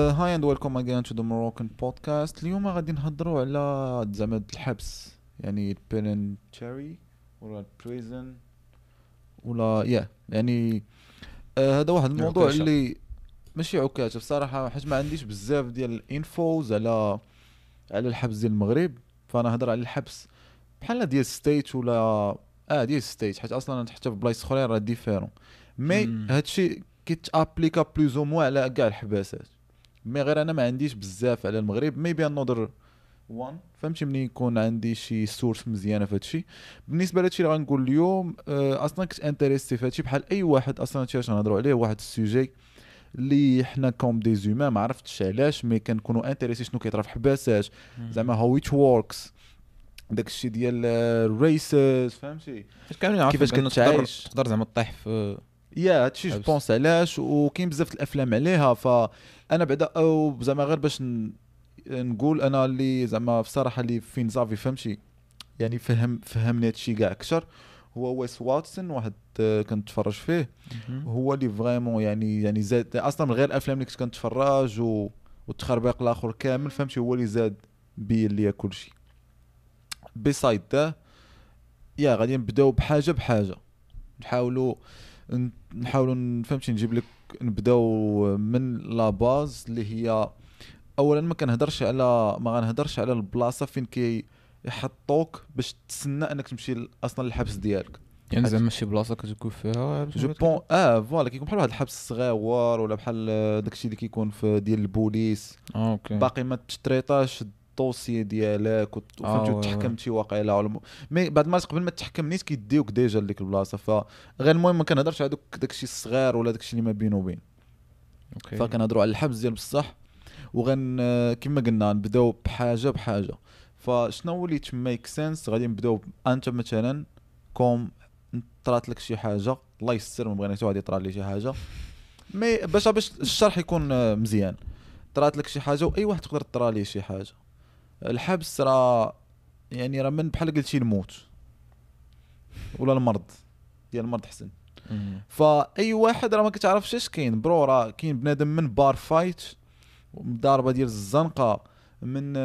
hi and welcome again to the Moroccan podcast اليوم غادي نهضروا على زعما الحبس. يعني ال penitentiary ولا ال prison ولا yeah يعني آه هذا واحد الموضوع. اللي ماشي عكاشة بصراحة حيت ما عنديش بزاف ديال ال infos على على الحبس ديال المغرب. فأنا هضر على الحبس. بحال ديال States ولا آه ديال States حيت أصلا حتى في بلايص أخرين راه différent mais. هادشي كيتأبليكا plus ou moins على كاع الحباسات. mais غير أنا ما عنديش بزاف على المغرب maybe another one. فهمتي ملي يكون عندي شي source مزيانة في هادشي؟ بالنسبة لهادشي اللي غنقول اليوم آه، أصلا كنت intéressé في هادشي بحال أي واحد أصلا هادشي علاش نهضروا عليه واحد ال sujet اللي حنا comme des humains ما عرفتش علاش mais كنكونوا intéressés شنو كيطرا في حباسات زعما how it works داك الشيء ديال ال races فهمتي؟ حيت كاملين عارفين كيفاش تقدر- كتعايش. تقدر زعما طيح في yeah هادشي je. pense علاش؟ وكاين بزاف الأفلام عليها فأنا بعدا أو زعما غير باش نقول أنا اللي زعما بصراحه اللي فين زافي فهمتي؟ يعني فهم فهمني هادشي كاع أكثر. هو Wes Watson واحد آه، كنتفرج فيه. هو اللي vraiment يعني يعني زاد أصلا من غير الافلام اللي كنت كنتفرج و والتخربيق الآخر كامل فهمتي؟ هو اللي زاد بين ليا كلشي beside that yeah غادي نبداو بحاجة بحاجة. نحاولوا نحاولوا فهمتي نجيب لك نبداو من la base اللي هي اولا ما كنهضرش على ما غنهضرش على البلاصة فين كي يحطوك باش تسنى أنك تمشي أصلا للحبس ديالك. يعني زعما شي بلاصة كتكون فيها je pense آه voilà كيكون بحال واحد الحبس صغيور ولا بحال آه، داكشي اللي كيكون في ديال البوليس. آه okay. باقي ما تتريطاش ال dossier ديالك آه، وفهمتي oui, oui. وتحكمتي واقيلا م- mais بعد ما قبل ما تحكم نيت كيديوك déjà لديك البلاصة فغير المهم ما كنهضرش على دوك داكشي الصغير ولا داكشي اللي ما بين وبين. okay. فكنهضروا على الحبس ديال بصح وغن آه، كما قلنا نبداو بحاجة بحاجة. فشنو هو اللي to make sense غادي نبداو أنت مثلا comme طرات لك شي حاجة الله يستر ما بغينا حتى واحد يطرا لي شي حاجة. mais باش باش الشرح يكون آه، مزيان. طرات لك شي حاجة وأي واحد تقدر طرا ليه شي حاجة. الحبس راه يعني راه من بحال قلتي الموت. ولا المرض. ديال المرض حسن. فأي واحد راه ما كتعرفش اش كاين. bro راه كاين بنادم من bar fight ضاربة ديال الزنقة من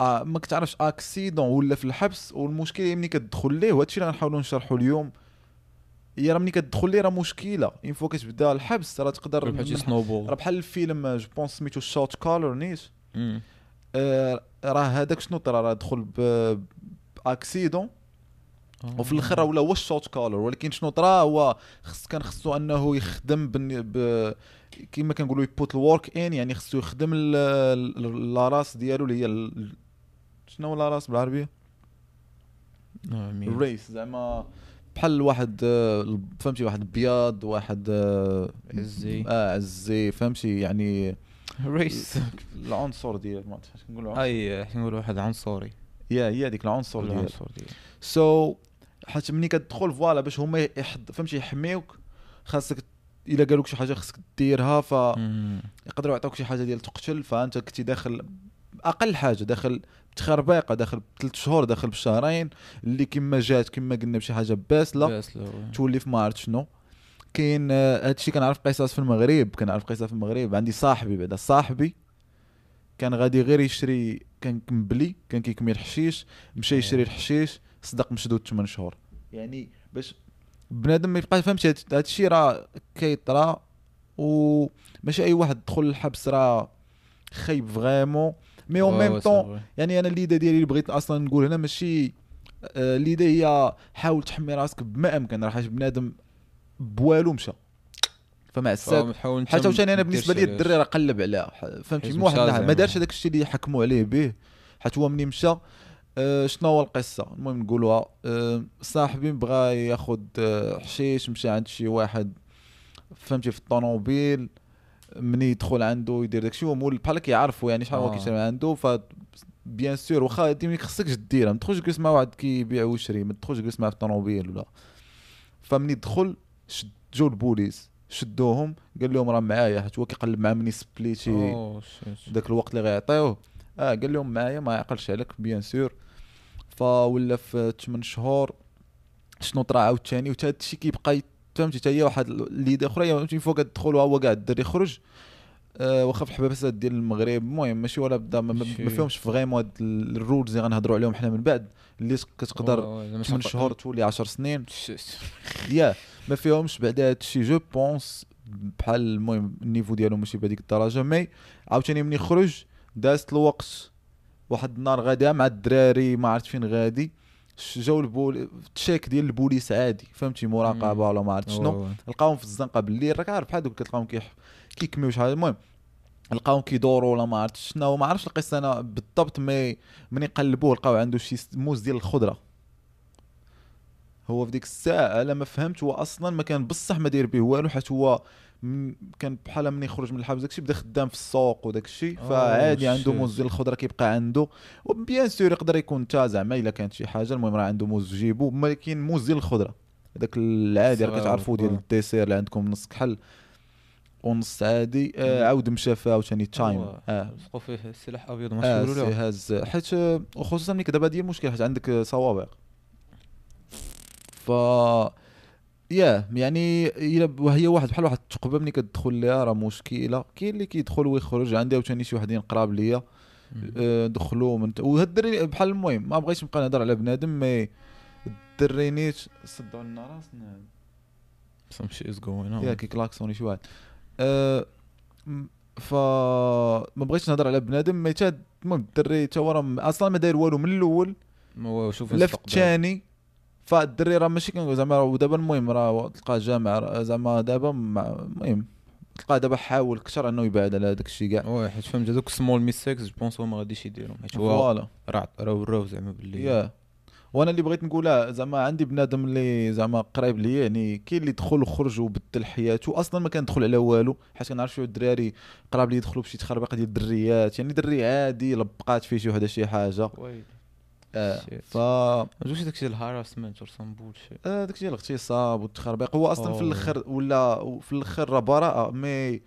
آه ما كتعرفش accident ولا في الحبس. والمشكل هي ملي كتدخل ليه وهادشي اللي غنحاولوا نشرحوا اليوم. هي راه ملي كتدخل ليه راه مشكلة. une fois كتبدا الحبس راه تقدر شي راه بحال الفيلم je pense سميتو Shot Caller نيت؟ راه هذاك شنو طرا؟ راه دخل ب accident وفي الآخر ولا هو ال shot caller ولكن شنو طرا؟ هو خص كان خصو أنه يخدم ب كيما كنقولوا ي put the work in يعني خصو يخدم la race ديالو اللي هي شنو la race بالعربية؟ آه،. ال race زعما بحال واحد آه، فهمتي واحد بياض واحد آه، عزي. آه عزي فهمتي يعني race العنصر ديال ما عرفتش كنقولوا أي نقولوا واحد عنصري. yeah هي هذيك العنصر ديال. العنصر ديال. so حيت ملي كتدخل voilà باش هما فهمتي يحميوك خاصك إلا قالوك شي حاجة خصك ديرها فيقدروا مم. يعطوك شي حاجة ديال تقتل فأنت كنتي داخل أقل حاجة داخل بتخربيقه داخل بثلاث شهور داخل بشهرين اللي كما جات كما قلنا بشي حاجة باسلة تولي في ما عرفت شنو. كاين آه، هادشي كنعرف قصص في المغرب كنعرف قصص في المغرب. عندي صاحبي بعدا صاحبي كان غادي غير يشري كان كمبلي كان كيكمي الحشيش مشى يشري الحشيش صدق مشدود 8 شهور. يعني باش بنادم ما فهمتي هاد- هادشي راه كيطرا وماشي أي واحد دخل الحبس راه خايب vraiment. mais en même temps يعني أنا l'idée ديالي اللي بغيت أصلا نقول هنا ماشي آه، الليدة هي حاول تحمي راسك بما أمكن. راه حيت بنادم بوالو مشى. فمع الساد حتى عاوتاني أنا بالنسبة لي الدري راه قلب عليها. فهمتي مو واحد النهار ما. دارش هذاك الشيء اللي حكموا عليه به. حيت هو ملي مشى؟ آه، شنو هو القصة؟ المهم نقولوها. آه، صاحبي بغى ياخذ آه، حشيش مشى عند شي واحد فهمتي في الطوموبيل. مني يدخل عنده يدير داكشي. هو مول بحال كيعرفوا يعني شحال هو آه. كيشري من عنده. ف bien sûr واخا هادي ما خصكش ديرها. ما تدخلش تجلس مع واحد كيبيع ويشري. ما تدخلش تجلس معاه في الطوموبيل ولا. فمني دخل شد جو البوليس شدوهم قال لهم راه معايا حيت هو كيقلب مع مني سبليتي. داك الوقت اللي غيعطيوه. آه قال لهم معايا ما يعقلش عليك bien sûr ف voilà في 8 شهور شنو طرا عاوتاني وتا هادشي كيبقى فهمتي حتى هي واحد l'idée أخرى فهمتي فوق كتدخل وهو قاعد الدري يخرج. آه واخا في الحبابسات ديال المغرب المهم ماشي ولا بدا ما, ما فيهمش vraiment هاد ال- ال rules اللي غنهضروا عليهم حنا من بعد اللي كتقدر و- و- زعما 8 شاط- شهور تولي 10 سنين. yeah ما فيهمش بعدا هادشي je pense بحال المهم ال niveau ديالهم ماشي بهذيك الدرجة mais عاوتاني ملي خرج دازت الوقت. واحد النهار غادا مع الدراري ما عرفت فين غادي. جاو ال police check ديال البوليس عادي. فهمتي؟ مراقبة. ولا ما عرفت شنو. لقاهم في الزنقة بالليل. راك عارف بحال دوك كتلقاهم كيح كيكميو شحال. المهم لقاهم كيدوروا ولا ما عرفت شنو. ما عرفتش القصة أنا بالضبط mais ملي قلبوه لقاو عنده شي موز ديال الخضرة. هو في ديك الساعة أنا ما فهمت هو أصلا ما كان بصح ما داير به والو حيت هو كان بحال من يخرج من الحبس داكشي بدا خدام في السوق وداك الشيء أوه، فعادي عنده. موز ديال الخضرة كيبقى عنده. و bien sûr يقدر يكون انت زعما إلا كانت شي حاجة المهم راه عنده موز في جيبو ولكن موز ديال الخضرة. هذاك العادي راه كتعرفوا ديال آه. الديسير اللي عندكم نص كحل ونص عادي. آه. عاود مشافى عاوتاني تايم. آه. لصقوا فيه سلاح أبيض ما له هاز. حيت آه، وخصوصا ملي دابا هادي المشكل حيت عندك آه، صوابع. ف يا يعني إلا وهي واحد بحال واحد الثقبه ملي كتدخل ليها راه مشكلة. كاين اللي كيدخل ويخرج عندي عاوتاني شي وحدين قراب ليا. آه، دخلوا من وهاد الدري بحال المهم ما بغيتش نبقى نهضر على بنادم مي الدري نيت صدعوا لنا راسنا. Some shit is going on. yeah كيكلاكسوني شي واحد. أه م- ف ما بغيتش نهضر على بنادم mais المهم الدري تا هو أصلا ما داير والو من الأول. ما هو شوف لا في. الثاني فالدري راه ماشي كنقول زعما ودابا المهم راه تلقاه جامع زعما دابا المهم تلقاه دابا حاول كثر انه يبعد على هذاك الشيء كاع. واه حيت فهمت هذوك small mistakes je pense هو ما غاديش يديرهم. حيت هو راه راه وراو زعما باللي yeah. وأنا اللي بغيت نقولها زعما عندي بنادم اللي زعما قريب ليا يعني كاين اللي دخل وخرج وبدل حياته أصلا ما كان دخل على والو حيت كنعرف شي الدراري قراب لي يدخلوا بشي تخربيق ديال الدريات يعني دري عادي لبقات فيه شي وحده شي حاجة. Shit. ف آه، واش داكشي ال harassment or some bullshit داك الشيء الاغتصاب والتخربيق هو أصلا في أوه. الأخر ولا في الأخر راه براءة mais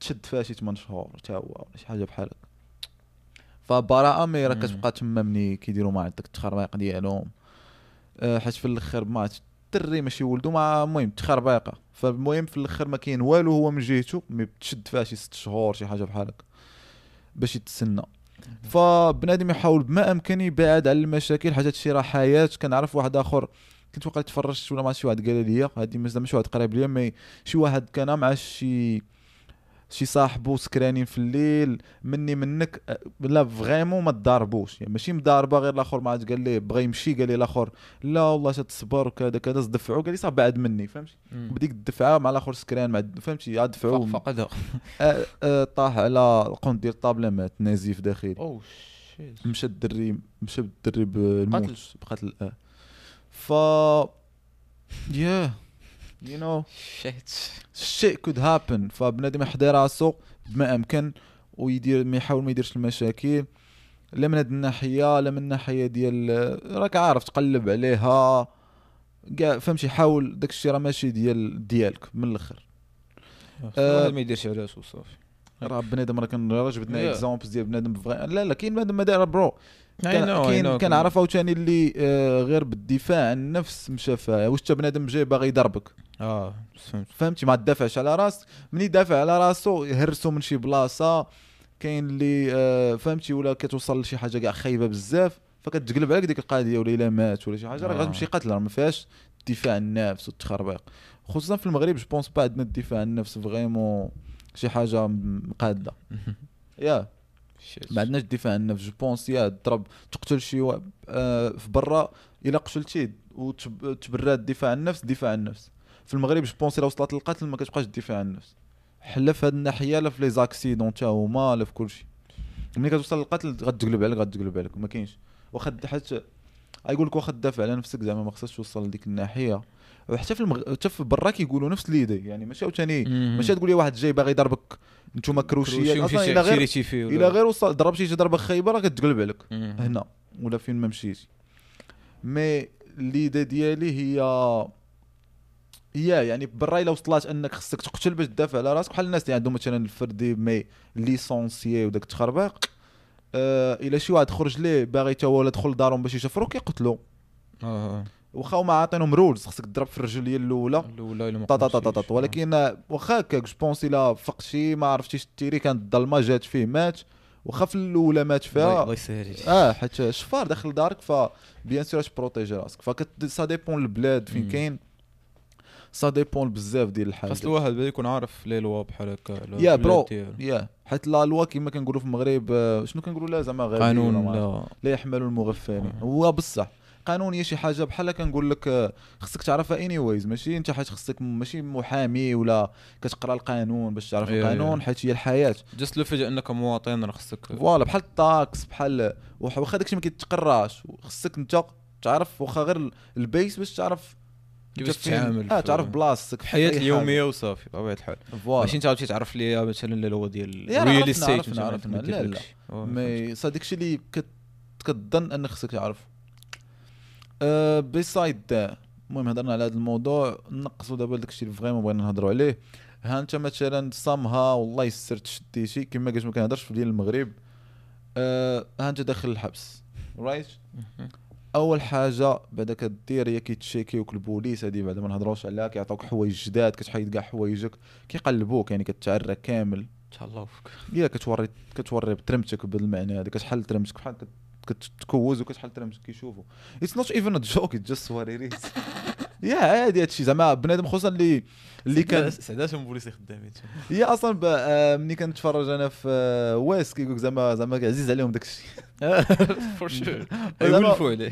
تشد فيها شي 8 شهور حتى هو ولا شي حاجة بحال هكا. فبراءة mais راه. كتبقى تما ملي كيديروا مع داك التخربيق ديالهم. آه، حيت في الأخر ما الدري ماشي ولدو مع المهم تخربيقه فالمهم في الأخر ما كاين والو هو من جهته mais تشد فيها شي ست شهور شي حاجة بحال هكا. باش يتسنى. فبنادم يحاول بما أمكن يبعد على المشاكل حاجات شي راه حياة. كنعرف واحد آخر كنت واقع تفرجت ولا مع شي واحد قال لي هادي مش ماشي واحد قريب ليا mais شي واحد كان مع شي شي صاحبو سكرانين في الليل مني منك لا vraiment ما تضاربوش يعني ماشي مضاربة غير الآخر ما عرفتش قال لي بغى يمشي قال لي الآخر لا والله تصبر وكذا كذا دفعو قال لي صافي بعد مني فهمتي؟ بديك الدفعه مع الآخر سكران مع فهمتي؟ عاد دفعو آه، طاح على القنت ديال الطابله مات نزيف داخلي oh shit. مشى الدري مشى بالدري بالموت قتل. بقتل آه ف yeah you know shit shit could happen فبنادم يحضر راسو بما امكن ويدير ما يحاول ما يديرش المشاكل. لا من هاد الناحية لا من الناحية ديال راك عارف تقلب عليها. كاع فهمتي حاول داك الشيء راه ماشي ديال ديالك من الأخر. آه، واحد ما يديرش علاش وصافي راه بنادم راه كان راه جبدنا. examples ديال بنادم. لا لا كاين بنادم ما دار bro. كاين. كنعرف عاوتاني اللي آه، غير بالدفاع عن النفس مشى فيها واش تا بنادم جاي باغي يضربك؟ آه فهمت. فهمتي؟ ما تدافعش على راسك. من يدافع على راسو يهرسو من شي بلاصة. كاين اللي آه، فهمتي؟ ولا كتوصل لشي حاجة كاع خايبة بزاف. فكتقلب عليك ديك القضية ولا إلا مات ولا شي حاجة راه آه. غتمشي قتل راه ما فيهاش الدفاع النفس والتخربيق. خصوصا في المغرب je pense pas عندنا الدفاع النفس vraiment شي حاجة مقاده yeah. ما عندناش دفاع عن النفس je pense يا تضرب تقتل شي آه، في برا إلا قتلتي وتبرد الدفاع النفس دفاع النفس. في المغرب je pense الا وصلت للقتل ما كتبقاش الدفاع عن النفس. حلا في هاد الناحية لا في les accidents تا هما لا في كلشي. ملي كتوصل للقتل غتقلب عليك غتقلب عليك ما كاينش. واخا حتى يقول لك واخا تدافع على نفسك زعما ما خصكش توصل لديك الناحية. وحتى في المغ... حتى في برا كيقولوا نفس l'idée يعني ماشي عاوتاني. ماشي تقول لي واحد جاي باغي يضربك نتوما accrochés أصلا الا غير الا غير وصل ضربتي شي ضربة خايبة راه كتقلب عليك. هنا ولا فين ما مشيتي. mais l'idée ديالي هي هي يعني برا الا وصلات انك خصك تقتل باش تدافع على راسك بحال الناس اللي عندهم مثلا الفردي mais licencié وداك التخربيق آه إلا شي واحد خرج ليه باغي تا هو ولا دخل دارهم باش يشفرو كيقتلو. آه واخا هما عاطينهم rules خصك تضرب في الرجل ديال الأولى. الأولى إلا ما طا طا طا قدرتيش. طا ولكن واخا هكاك je pense إلا فقت شي ما عرفتيش tirer كانت الظلمة جات فيه مات. واخا في الأولى مات فيها الله يسهل. آه حيت الشفار داخل دارك ف bien sûr ت protéger راسك. فكت ça dépend البلاد فين. كاين. ça dépend بزاف ديال الحاجات خاص الواحد بدا يكون عارف لي لوا بحال هكا yeah bro. yeah حيت la loi كما كنقولوا في المغرب آه، شنو كنقولوا؟ لا زعما غبي قانون لا. لا يحمل المغفلين. آه. هو بصح قانون هي شي حاجة بحال كنقول لك آه، خصك تعرفها anyways ماشي انت حيت خصك ماشي محامي ولا كتقرا القانون باش تعرف. القانون حيت هي الحياة. juste le fait انك مواطن راه خصك. voilà بحال ال taxes بحال واخا داكشي ما كيتقراش. خصك انت تعرف واخا غير ال base باش تعرف كيفاش تتعامل آه تعرف بلاصتك في الحياة. اليومية وصافي بطبيعه الحال ماشي انت عاوتاني تعرف لي مثلا اللي هو ديال عرفنا- استيت. لا- لا. mais ça داكشي اللي كت... كتظن أنك خصك تعرف أه besides that المهم هضرنا على هذا الموضوع. نقصوا دابا داكشي اللي vraiment بغينا نهضروا عليه. ها انت مثلا صامها والله يسر تشدي شي كما قلت ما كنهضرش في ديال المغرب. أه ها انت داخل الحبس. right أول حاجة بعدا كدير هي كي check يوك البوليس هادي بعدا ما نهضروش عليها كيعطوك حوايج جداد كتحيد كاع حوايجك كيقلبوك يعني كتعرى كامل. تهلاو فيك يا كتوري كتوري بترمتك بالمعنى هذا كتحل ترمتك بحال كت- كتكوز وكتحل ترمتك كيشوفوا اتس نوت ايفن ا جوك ات جاست وات ات يا عادي هادشي. زعما بنادم خصوصا اللي اللي كان سعداش من بوليسي خدامين هي أصلا آه، ملي كنتفرج أنا في آه، ويس كيقول زعما زعما عزيز عليهم داك الشيء فور شور يولفوا عليه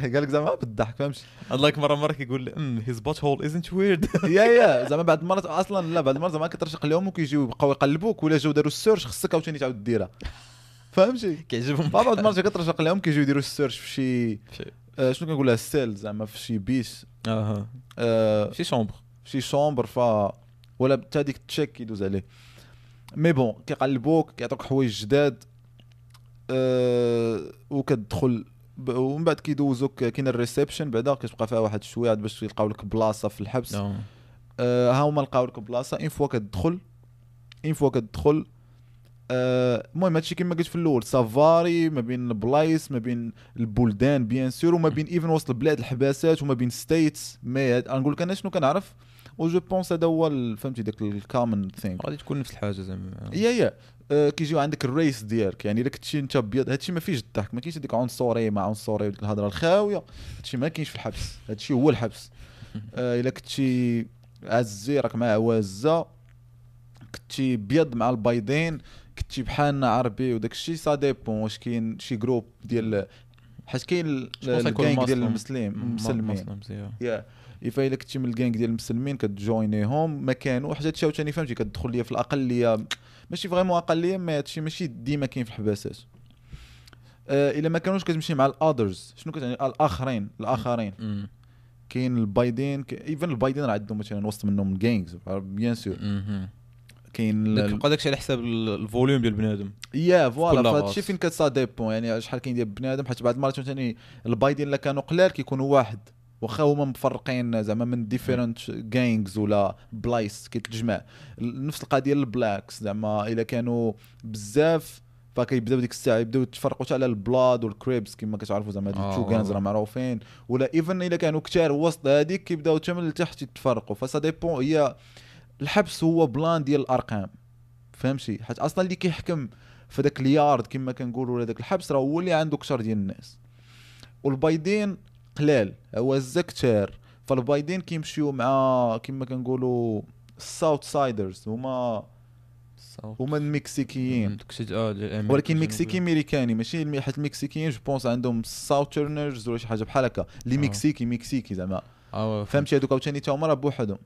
قال لك زعما بالضحك فهمتي؟ الله مره مره كيقول ام هيز بوت هول ازنت ويرد يا يا. زعما بعد المرات أصلا لا بعد المرات زعما كترشق لهم وكيجيو يبقاو يقلبوك ولا جاو داروا السيرش خصك عاوتاني تعاود ديرها. فهمتي؟ كيعجبهم. بعض المرات كترشق لهم كيجيو يديروا ال search في شي شنو كنقول لها ال cell زعما في شي pièce أها شي chambre شي chambre voilà حتى هذيك ال check كيدوز عليه mais bon كيقلبوك كيعطوك حوايج جداد أه وكتدخل ومن بعد كيدوزوك كاين ال reception بعدا كتبقى فيها واحد شوية عاد باش يلقاو لك بلاصه في الحبس. أه ها هما لقاو لك بلاصه une fois كتدخل une fois كتدخل المهم هادشي كما قلت في الأول ça varie ما بين البلايص ما بين البلدان bien sûr وما بين even وسط البلاد الحباسات وما بين states mais نقول لك أنا شنو كنعرف؟ و je pense هذا هو فهمتي داك ال common thing غادي تكون نفس الحاجة زعما. yeah yeah آه، كيجيو عندك ال race ديالك. يعني إلا كنتي أنت أبيض هادشي ما فيهش الضحك. ما كاينش هذيك عنصري مع عنصري وديك الهضرة الخاوية. هادشي ما كاينش في الحبس. هادشي هو الحبس. آه، إلا كنتي عزي راك مع عوازه كنتي بيض مع البيضين. كنتي بحالنا عربي وداك الشيء ça dépend واش كاين شي group ديال حيت كاين ال- je pense يكون الجانج ديال مسلم. المسلمين المسلمين. yeah ف إلا كنتي من الجانج ديال المسلمين كت join يهم ما كانوا حاجة هادشي عاوتاني فهمتي كتدخل ليا في الأقلية ماشي vraiment أقلية ما هادشي ماشي ديما كاين في الحباسات آه إلا ما كانوش كتمشي مع ال others شنو كتعني الآخرين الآخرين. كاين البايدين even البايدين راه عندهم مثلا وسط منهم gangs bien sûr. كاين بقى داكشي على حساب ال- ال volume ديال بنادم yeah voilà فهادشي. فين كت ça dépend يعني شحال كاين ديال بنادم حيت بعض المرات ثاني البايدين الا كانوا قلال كيكونوا واحد واخا هما مفرقين زعما من different gangs ولا بلايص كيتجمع نفس القضية ال blacks زعما إلا كانوا بزاف فكيبداو ديك الساعة يبداو يتفرقوا على ال Bloods وال Crips كما كتعرفوا زعما هاد آه. ال two gangs راه معروفين ولا even إلا كانوا كتار وسط هذيك كيبداو حتى من التحت يتفرقوا ف ça dépend هي الحبس هو plan ديال الأرقام فهمتي؟ حيت أصلا اللي كيحكم في داك اليارد كما كنقولوا ولا داك الحبس راه هو اللي عنده كثر ديال الناس. والبايدين قلال هو كتار فالبايدين كيمشيو مع كما كنقولوا ال southsiders هما هما المكسيكيين. أمريكا ولكن. مكسيكي ميريكاني ماشي حيت المكسيكيين je pense عندهم southerners ولا شي حاجة بحال هكا. اللي آه. مكسيكي مكسيكي زعما. آه فهمتي؟ هذوك عاوتاني تا هما راه بوحدهم.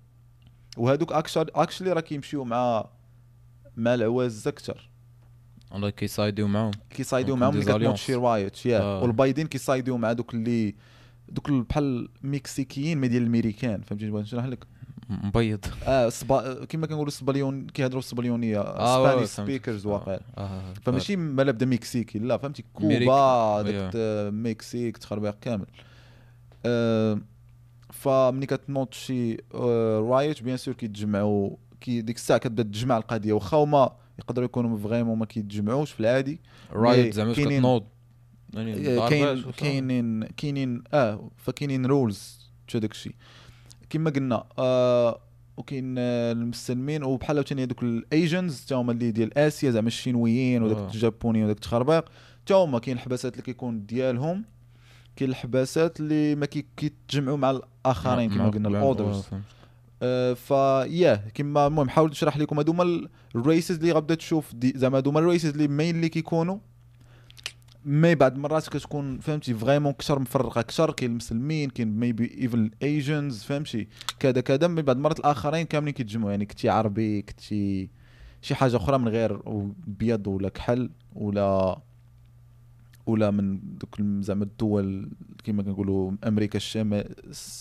وهذوك اكشلي اكشلي راه كيمشيو مع مع العوازه أكثر الله كيصايديو معاهم كيصايدوا دونك معاهم ملي كتنوض. شي رايت يا آه. والبايدين كيصايدوا مع دوك اللي دوك ال- بحال المكسيكيين ما ديال الميريكان فهمتي بغيت نشرح لك مبيض آه صبا كما كنقولوا الصبليون كيهضروا الصبليونيه آه، سبانيش واو، فهمت. سبيكرز واقع آه، آه. فماشي مالا بدا مكسيكي لا فهمتي. كوبا. داك المكسيك تخربيق كامل آه فملي كتنوض شي آه riot bien sûr كيتجمعوا كي ديك الساعة كتبدأ تجمع القضية واخا هما يقدروا يكونوا vraiment ما كيتجمعوش في العادي riot زعما كتنوض يعني آه، كاين ضربات وصافي. كاينين كاينين آه فكاينين rules شو داك الشيء كما قلنا آه وكاين آه، المسلمين وبحال عاوتاني هذوك ال Asians تا هما اللي ديال آسيا زعما الشينويين وداك آه. الجابونيين وداك التخربيق تا هما كاين الحباسات اللي كيكون ديالهم كاين الحباسات اللي ما كي- كيتجمعوا مع الآخرين كما قلنا مع- ال others آه، فهمت. آه، كما المهم حاول تشرح لكم هذوما ال- ال races اللي غتبدا تشوف زعما هذوما ال races اللي مين اللي كيكونوا. mais بعد مرات كتكون فهمتي vraiment كثر مفرقة كثر كاين المسلمين كاين maybe even ال Asians فهمتي كذا كذا. mais بعد مرات الآخرين كاملين كيتجمعوا يعني كنتي عربي كنتي شي حاجة أخرى من غير بيض ولا كحل ولا ولا من دوك زعما الدول كما كنقولوا أمريكا الشمال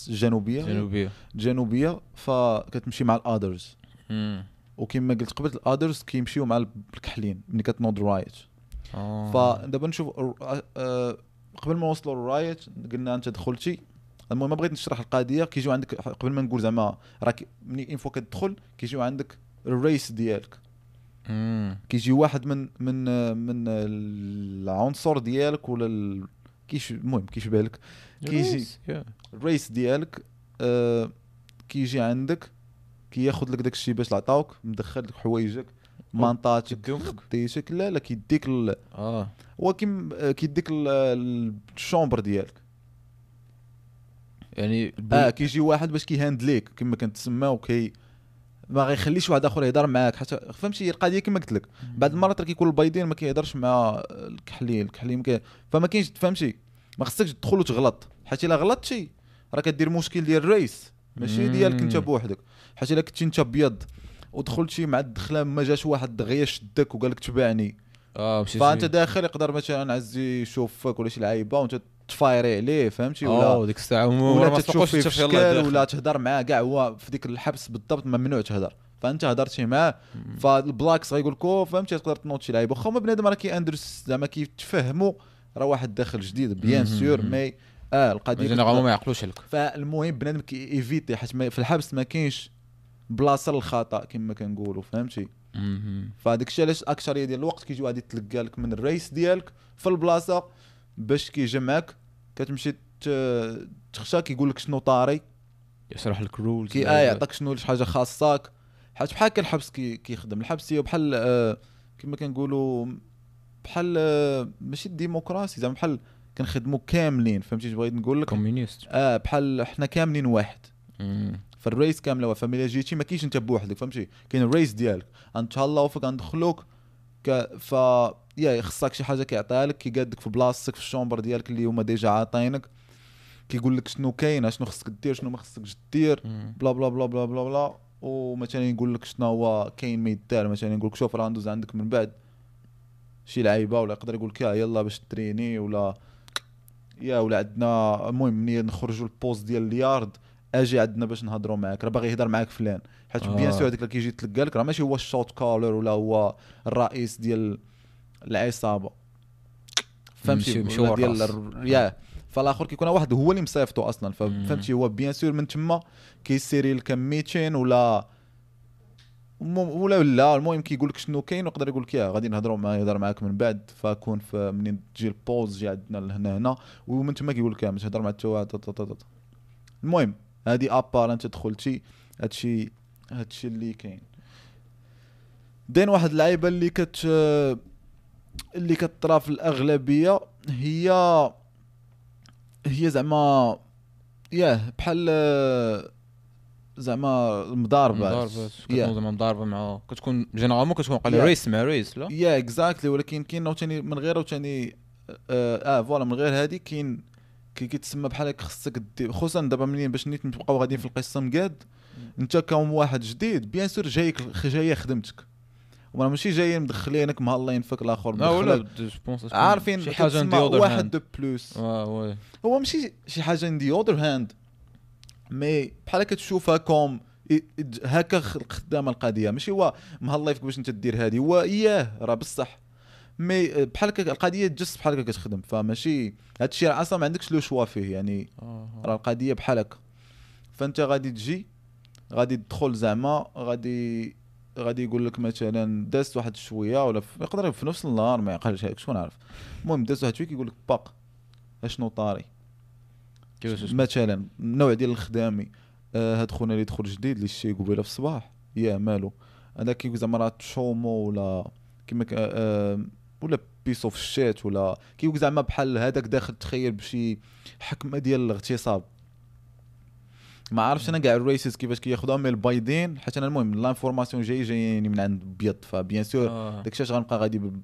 الجنوبية جنوبية جنوبية فكتمشي مع ال others. وكما قلت قبل ال others كيمشيو مع الكحلين ملي كتنوض ال riot آه. فدابا نشوف قبل ما نوصلوا لل riot قلنا أنت دخلتي المهم ما بغيت نشرح القضية كيجيو عندك قبل ما نقول زعما راك ملي une fois كتدخل كيجيو عندك ال race ديالك. كيجي واحد من من من العنصر ديالك ولا ال... كيش المهم كيشبه لك كيجي. ال race ديالك آه كيجي عندك كياخذ لك داك الشيء باش عطاوك مدخل لك حوايجك مانطاتك؟ خديتك لا لا كيديك ال... آه هو آه، كيديك ال- ال- ال chambre ديالك يعني آه كيجي واحد باش كي handle يك كما كنتسماو كي ما غيخليش واحد آخر يهضر معاك حتى فهمتي؟ القضية كما قلت لك. بعد المرات راه كيكون البيضين ما كيهضرش مع الكحلين ما كي... فما كاينش فهمتي؟ ما خصكش تدخل وتغلط. حيت إلا غلطتي راه كدير مشكل ديال الريس ماشي. ديالك انت بوحدك. حيت إلا كنتي انت بيض ودخلتي مع الدخلة ما جاش واحد دغيا شدك وقال لك تبعني. آه فأنت داخل يقدر مثلا عزي يشوفك ولا شي لعيبة وأنت تفايري عليه فهمتي؟ ولا ديك الساعة ولا تشوف فيه في تفكروش شكل ولا تهضر معاه كاع هو في ديك الحبس بالضبط ممنوع تهضر فأنت هضرتي معاه فال blacks غيقول لك "أوه، فهمتي؟ تقدر تنوض شي لعيبه واخا هما بنادم راه كي understand زعما كيتفهموا راه واحد داخل جديد bien. sûr mais آه القضية généralement ما يعقلوش عليك فالمهم بنادم كي éviter حيت في الحبس ما كاينش بلاصة للخطأ كما كنقولوا فهمتي. فهذاك الشيء علاش أكثرية ديال الوقت كيجي واحد يتلقى لك من ال race ديالك في البلاصة باش كيجمعك كتمشي تخشى كيقول لك شنو طاري يشرح لك ال rules كي آه يعطيك شنو شي حاجة خاصك حيت بحال هكا الحبس كي كيخدم الحبس هي بحال آه كما كنقولوا بحال آه ماشي ال démocratie زعما بحال كنخدموا كاملين فهمتي اش بغيت نقول لك؟ communist. آه بحال حنا كاملين واحد. مم. فال race كاملة واحد فملي جيتي ما كاينش انت بوحدك فهمتي؟ كاين ال race ديالك. غنتهلاو فيك غندخلوك ك... ف yeah خصك شي حاجة كيعطيها لك كيقادك في بلاصتك في ال chambre ديالك اللي هما déjà عاطينك كيقول لك شنو كاين شنو خصك دير شنو ما خصكش دير. بلا بلا بلا بلا بلا بلا. ومثلا يقول لك شنو هو كاين ما يدار مثلا يقول لك شوف راه ندوز عندك من بعد. شي لعيبة ولا يقدر يقول لك "آه، يلا باش ت train ي. ولا يا ولا عندنا المهم ملي نخرجوا ال pause ديال اليارد. أجي عندنا باش نهضروا معاك راه باغي يهضر معاك فلان حيت آه. bien sûr هذاك اللي كيجي يتلقى لك راه ماشي هو ال shot caller ولا هو الرئيس ديال العصابة فهمتي ديال. الر- yeah فالآخر كيكون واحد هو اللي مصيفطو أصلا. فهمتي هو bien sûr من تما كي set ي لك meeting ولا ولا لا المهم كيقول لك شنو كاين ويقدر يقول لك yeah غادي نهضروا معاه يهضر معاك من بعد فكون في منين تجي ال pause جي عندنا لهنا هنا ومن تما كيقول لك ما تهضر مع. المهم هادي à part انت دخلتي هادشي هادشي اللي كاين. دين واحد اللعيبة اللي كت اللي كطرا في الأغلبية هي هي زعما yeah بحال زعما المضاربات. مضاربات Yeah. كتكون زعما مضاربة مع كتكون généralement كتكون قال Yeah. race مع race لا؟ yeah exactly ولكن كاين عاوتاني من غير عاوتاني آه, آه voilà من غير هادي كاين كي كيتسمى بحال هكا خصك دير خصوصا دابا منين باش نيت نبقاو غاديين في القصة مقاد انت كون واحد جديد بيان سور جايك جاية خدمتك وما ماشي جايين مدخلينك مهلين فيك الآخر لا ولا عارفين شي حاجة ندي اوردر واحد دو بلوس وي هو ماشي شي حاجة ان ذا اذر هاند مي بحال هكا تشوفها كوم هكا خدامة القضية. ماشي هو مهلايفك باش انت دير هذه هو إياه راه بصح. مي بحال هكا القضية جست بحال هكا كتخدم فماشي هذا الشيء راه أصلا ما عندكش لو شوا فيه يعني راه القضية بحال هكا. فأنت غادي تجي غادي تدخل زعما غادي غادي يقول لك مثلا دازت واحد شوية ولا في- يقدر في نفس النهار ما يعقلش هيك شكون عارف. المهم دازت واحد شوية كيقول لك باق أشنو طاري؟ مثلا النوع ديال الخدامي آه هاد خونا اللي دخل جديد اللي شتي قبيله في الصباح يا مالو. هذاك كيقول زعما راه chomo ولا كيما ك- آه ولا piece of shit ولا كيقول زعما بحال هذاك داخل تخيل بشي حكمة ديال الاغتصاب ما عارفش أنا كاع ال races كيفاش كياخذوها mais البايدين حيت أنا المهم l'information جاي جايين من عند بيض ف bien sûr آه. داكشي اش غنبقى غادي ب...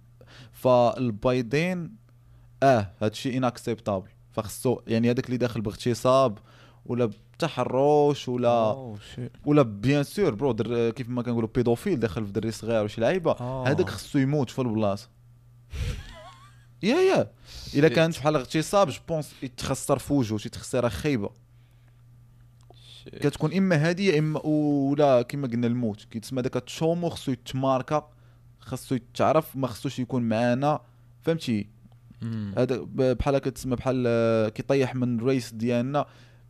فالبايدين آه هادشي unacceptable فخصو يعني هذاك اللي داخل باغتصاب ولا بتحرش ولا. ولا bien sûr برو در كيف ما كنقولوا pédophile داخل في دري صغير وشي لعيبة آه. هذاك خصو يموت في البلاصة yeah yeah. الا. كانت بحال اغتصاب je pense يتخسر في وجهه شي تخسيره خايبه. كتكون إما هادي يا إما ولا كما قلنا الموت. كيتسمى داك ال chomo خصو يتماركا خصو يتعرف ما خصوش يكون معانا. فهمتي. هذا بحال هكا تسمى بحال كيطيح من ال race ديالنا.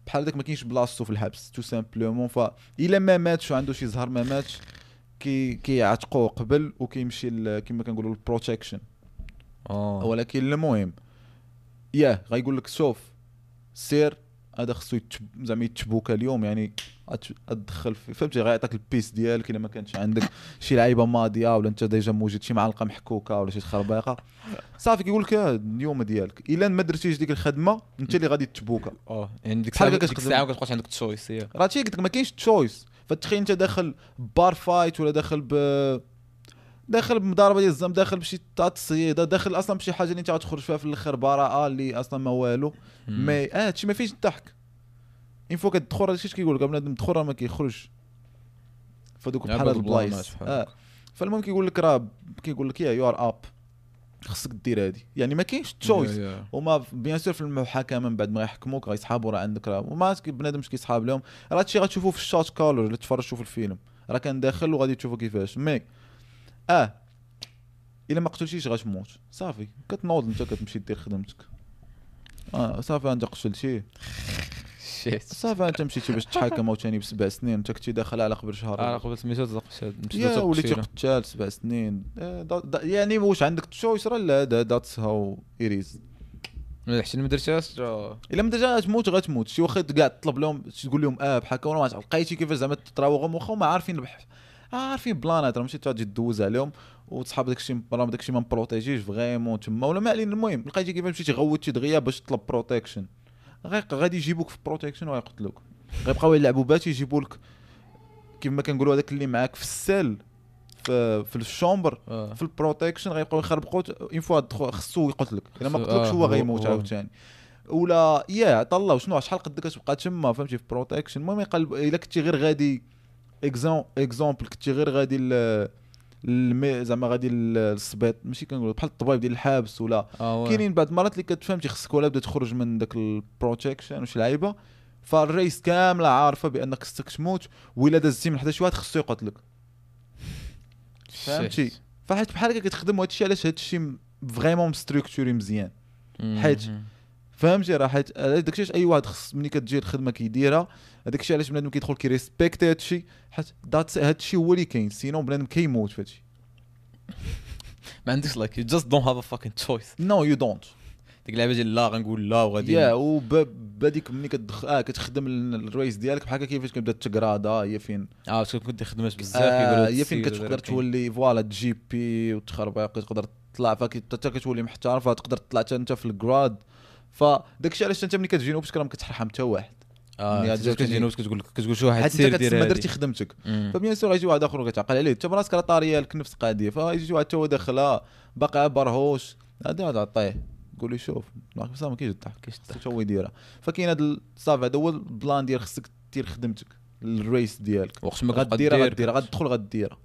بحال هذاك ما كاينش بلاصتو في الحبس tout simplement voilà ما ماتش وعنده شي زهر ما ماتش كي كيعتقوه قبل وكيمشي كما كنقولوا ال protection آه. ولكن المهم yeah غايقول لك شوف سير هذا خصو زعما يتشبوك اليوم يعني في فهمتي؟ غيعطيك ال piece ديالك إلا ما كانش عندك شي لعيبة ماضية ولا أنت déjà موجود شي معلقة محكوكة ولا شي خربيقة. صافي كيقول لك آه، اليوم ديالك. إلا ما درتيش ديك الخدمة أنت اللي غادي تشبوكا آه يعني ديك الساعة ديك. الساعة ما كتبقاش عندك choice راه تي قلت لك ما كاينش choice فتخيل أنت داخل بار فايت ولا داخل ب داخل بمضاربة ديال الزم داخل بشي تاع تصيد داخل أصلا بشي حاجة اللي انت غتخرج فيها في الآخر براءه اللي أصلا ما والو. مي آه هادشي ما فيش الضحك إن فوا كتدخل هادشي كيقول؟ لك بنادم تدخل راه ما كيخرج. فدوك بحال هاد البلايص. آه فالمهم كيقول لك راه كيقول لك يا يو ار اب خصك دير هادي. يعني ما كاينش تشويس. وما بيان سور في المحاكمة من بعد ما يحكموك غيسحابوا راه عندك راه. وما كي- بنادم مش كيسحاب لهم. راه هادشي غتشوفوه في ال Shot Caller اللي تفرجتوا في الفيلم. راه كان داخل وغادي تشوفوا كيفاش. mais آه. إلا ما قتلتيش غتموت صافي. كتنوض انت كتمشي دير خدمتك. آه صافي أنت قتلتي. shit. صافي أنت مشيتي باش تحاكم عاوتاني بسبع سنين. انت كنتي داخل على قبل شهر. آه قبل سميتو تزق يا وليتي قتال سبع سنين. آه، دا- دا- يعني واش عندك choice راه لا that's how it is. حتى ما درتهاش إلا ما déjà غتموت غتموت شي واخا كاع تطلب لهم تقول لهم آه بحال هكا ولا ما لقيتي كيفاش زعما تراوغهم واخا هما عارفين آه عارفين بلانات راه ماشي تجي دوز عليهم وتصحاب داكشي راه داكشي ما مبروتيجيش vraiment تما ولا ما علينا المهم لقيتي كيفاش مشيتي غوتي دغيا باش تطلب protection غادي يجيبوك في protection ويقتلوك غيبقاو يلعبوا but يجيبوا لك كيف ما كنقولوا هذاك اللي معاك في ال cell في في ال chambre آه. في ال protection غيبقاو يخربقوا اون فوا خصو يقتلك إلا ما قتلكش آه، هو غيموت. عاوتاني. ولا يا عطا الله شنو شحال قدك كتبقى تما فهمتي في بروتكشن المهم يقلب إلا كنتي غير غادي اكزومبل كنتي غير غادي المي زعما غادي للسبيط ماشي كنقول بحال الطبيب ديال الحبس ولا آه كاينين بعض المرات اللي كتفهمتي خصك ولا بدا تخرج من داك البروتكشن وشي لعيبة فالرئيس كاملة عارفة بانك خصك تموت وإلا دازتي من حدا شي واحد خصو يقتلك فهمتي؟ فحيت بحال هكا كتخدم وهذا الشيء علاش هذا الشيء vraiment مستركتوري مزيان. حيت فهمتي راه حيت داك الشيء أي واحد خص ملي كتجي الخدمة كيديرها هذاك الشيء علاش بنادم كيدخل كيريسبكت هذا الشيء حيت هذا الشيء هو اللي كاين sinon بنادم كيموت في هذا الشيء ما عندكش like you just don't have a fuckin' choice no you don't ديك اللعبة ديال لا غنقول لا وغادي يا وبهذيك ملي كتدخل آه كتخدم ال- ال race ديالك بحال كيفاش كتبدا تكرادا هي فين؟ آه كنت خدمات بزاف آه هي فين كتقدر تولي voilà جي بي وتخربق تقدر تطلع فحتى كتولي محترف فتقدر تطلع حتى انت في ال grade فداك الشيء علاش انت ملي كتجي noob راه ما كتحرحم حتى واحد. آه كتجي noob كتقول كتقول شي واحد سير دير هادي. درتي خدمتك. ف bien sûr غيجي واحد آخر وكتعقل عليه أنت براسك راه طارية لك نفس القضية فيجي واحد حتى هو داخل آه، باقي برهوش هذا هذا عطيه. قول لي شوف صافي ما كاينش الضحك. كاينش الضحك. هو يديرها؟ فكاين هذا صافي هذا هو ال plan ديال خصك دير خدمتك ال race ديالك. وقت ما غديرها دير غديرها غتدخل غديرها.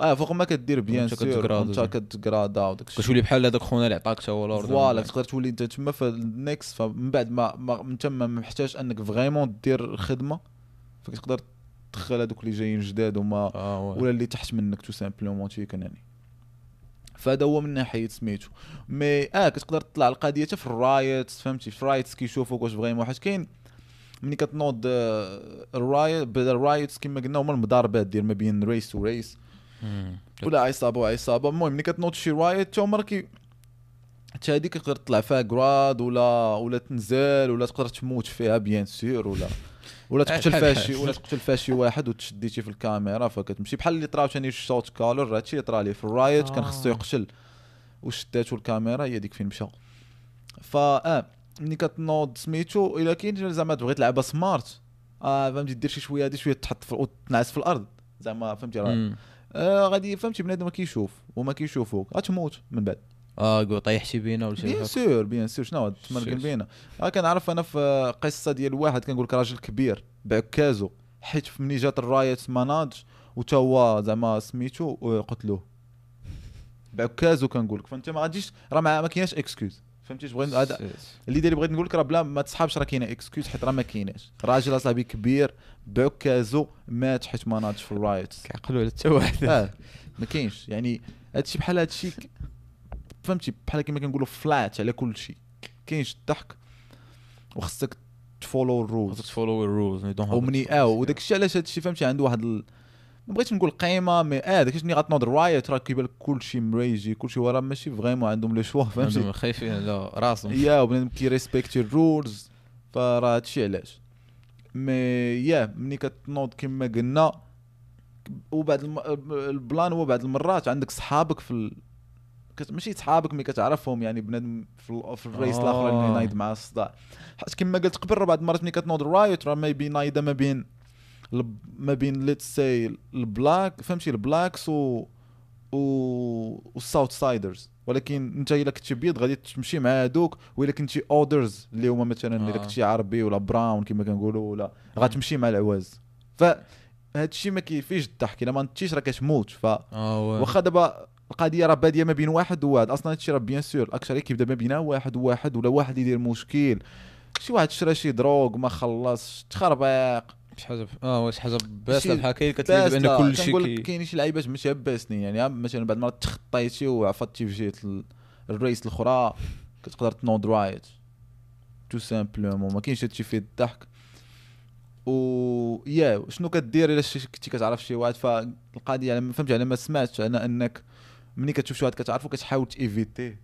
آه فوق ما كدير bien sûr كتقرادا. وانت كتقرادا وداك الشيء. كتولي بحال هذاك خونا اللي عطاك تا هو ال order voilà تقدر تولي انت تما في النكس فمن بعد ما, من تما ما محتاج انك vraiment دير خدمة فكتقدر تدخل هذوك اللي جايين جداد وما آه ولا اللي تحت منك tout simplement تيكن يعني. فهذا هو من ناحية سميتو. mais آه كتقدر تطلع القضية حتى في ال riots فهمتي؟ في ال riots كيشوفوك واش vraiment حيت كاين ملي كتنوض آه، ال riot بدا ال riots كما قلنا هما المضاربات ديال ما بين race و race. ولا عصابه وعصابه المهم ملي كتنوض شي riot تا هما راكي حتى هذيك تقدر تطلع فيها grade ولا ولا تنزل ولا تقدر تموت فيها bien sûr ولا ولا تقتل فيها. شي ولا تقتل فيها شي واحد وتشديتي في الكاميرا فكتمشي بحال اللي طرا ثاني ال Shot Caller هادشي اللي طرا ليه في ال riot كان خصو آه. يقتل. وشداتو الكاميرا هي ديك فين مشى فا آه ملي كتنوض سميتو إلا كاين زعما تبغي تلعبها smart آه فهمتي دير شي شوية هادي شوية تحط في وتنعس في الأرض. زعما فهمتي راه. آه غادي فهمتي بنادم ما كيشوف وما كيشوفوك. غتموت من بعد. آه قول طيح شي بينا ولا شي بيان. سور بيان سور. شنو سير. بينا؟ آه كنعرف أنا في قصة ديال واحد كنقول لك راجل كبير بعكازو حيت ملي جات الرايت ماناج وتا هو زعما سميتو آه، قتلوه. بعكازو كنقول لك. فانت ما غاديش راه ما ما كايناش اكسكيوز فهمتي؟ بغيت هذا. اللي داير بغيت نقول لك راه بلا ما تسحبش راه كاينة. اكسكيوز حيت راه ما كايناش. راجل اصاحبي كبير بعكازو مات حيت ما ناضش في ال riot كيعقلوا على حتى واحد. آه ما كاينش. يعني هادشي بحال هادشي فهمتي؟ بحال كيما كنقولوا فلات على كل شيء كاينش الضحك. وخصك تفولو ال rules تفولو ال rules ومني آه وداك الشيء علاش هادشي فهمتي؟ عنده واحد. ما بغيتش نقول قيمة mais آه داك الشيء غتنوض ال riot راه كيبان لك كل شيء مريجي كل شيء وراه ماشي vraiment عندهم le choix فهمتي؟ خايفين على راسهم. yeah وبنادم كيريسبكتي ال rules فراه هادشي علاش؟ mais yeah ملي كتنوض كما قلنا وبعد الم... البلان هو بعد المرات عندك صحابك في ال... كت... ماشي صحابك mais كتعرفهم يعني بنادم في, ال... في ال race آه. الآخر اللي نايض مع الصداع. حيت كما قلت قبل بعد المرات ملي كتنوض ال riot راه ما بين نايضه ما بين ما بين let's say ال black فهمتي؟ ال Blacks و و وال South Siders ولكن انت الا كنتي بيض غادي تمشي مع هادوك والا كنتي others اللي هما مثلا الا آه. كنتي عربي ولا brown كما كنقولوا ولا غتمشي مع العواز. ف هادشي ما كيفيش الضحك الا ما نتيش راه كتموت. ف واه. واخا دابا القضية راه بادية ما بين واحد وواحد. أصلا هادشي راه bien sûr الاكثريه كيبدا ما بين واحد وواحد ولا واحد يدير مشكل. شي واحد شرا شي drogue ما خلصش تخربيق. شي حاجة آه واش حاجة شي بحال كاين كتلي بأن كل شيء كنقول لك كاين شي لعيبات ماشي باسنين يعني مثلا بعد ما تخطيتي وعفطتي في جهه ال- ال race الأخرى كتقدر تنوض riot tout simplement ما كاينش هادشي فيه الضحك. و yeah شنو كدير إلا كنتي كتعرف شي واحد؟ فالقضية على فهمتي على ما سمعت أنا أنك ملي كتشوف شي واحد كتعرفو كتحاول تيفيتي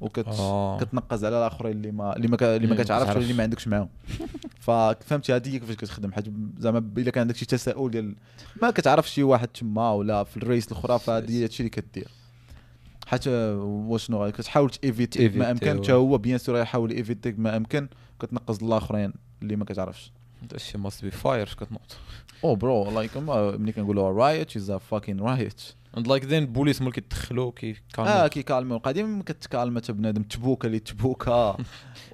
وكت آه. على الآخرين اللي ما اللي ما. اللي ما ما كتعرفش ولا. اللي ما عندكش معاهم ففهمتي هذه هي كيفاش كتخدم حيت زعما إلا كان عندك شي تساؤل ديال ما كتعرف شي واحد تما ولا في ال race الأخرى فهذه هي هادشي اللي كدير حتى واشنو غادي كتحاول تيفيتي ما أمكن. حتى هو bien sûr يحاول يفيتي ما أمكن كتنقز الاخرين اللي ما كتعرفش هادشي must be fire كتنوض oh bro like ملي كنقولوا riot is fucking riot and like then البوليس ملي كيدخلوا كي آه كيكالميو القديم كتكالم حتى بنادم تبوكا اللي تبوكا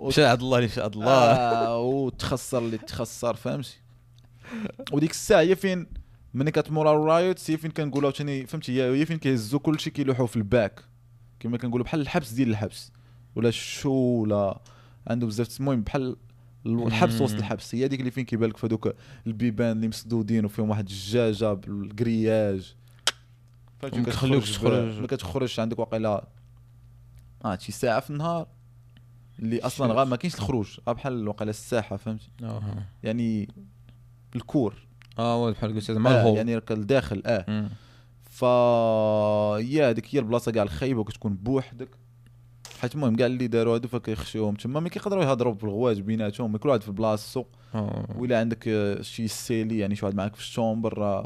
مشى عند الله اللي مشى عند الله. آه وتخسر اللي تخسر فهمتي؟ وديك الساعة هي فين ملي كتمور ال riot هي فين كنقولوا عاوتاني فهمتي؟ هي فين كيهزوا كلشي كيلوحوا في ال back. كما كنقولوا بحال الحبس ديال الحبس. ولا ال SHU ولا عنده بزاف المهم بحال الحبس وسط. الحبس. هي هذيك اللي فين كيبان لك في هذوك البيبان اللي مسدودين وفيهم واحد الدجاجه بال grillage. كيخليوكش كتخرج تخرج. ما كتخرجش عندك واقيلا آه شي ساعة في النهار اللي أصلا. غا ما كاينش الخروج بحال واقيلا الساحة فهمتي؟ آه يعني ال cour. آه بحال قلت زعما آه ال hole. يعني راك الداخل آه. مم. ف yeah هذيك هي البلاصة كاع الخايبة وكتكون بوحدك. حيت المهم كاع اللي داروا هادو فكيخشيوهم تما ما كيقدروا يهضروا بالغوات بيناتهم كل واحد في بلاصتو. آه. ولا عندك آه، شي celly يعني شي واحد معاك في ال chambre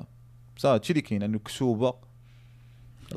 صافي هادشي اللي كاين يعني كشوبه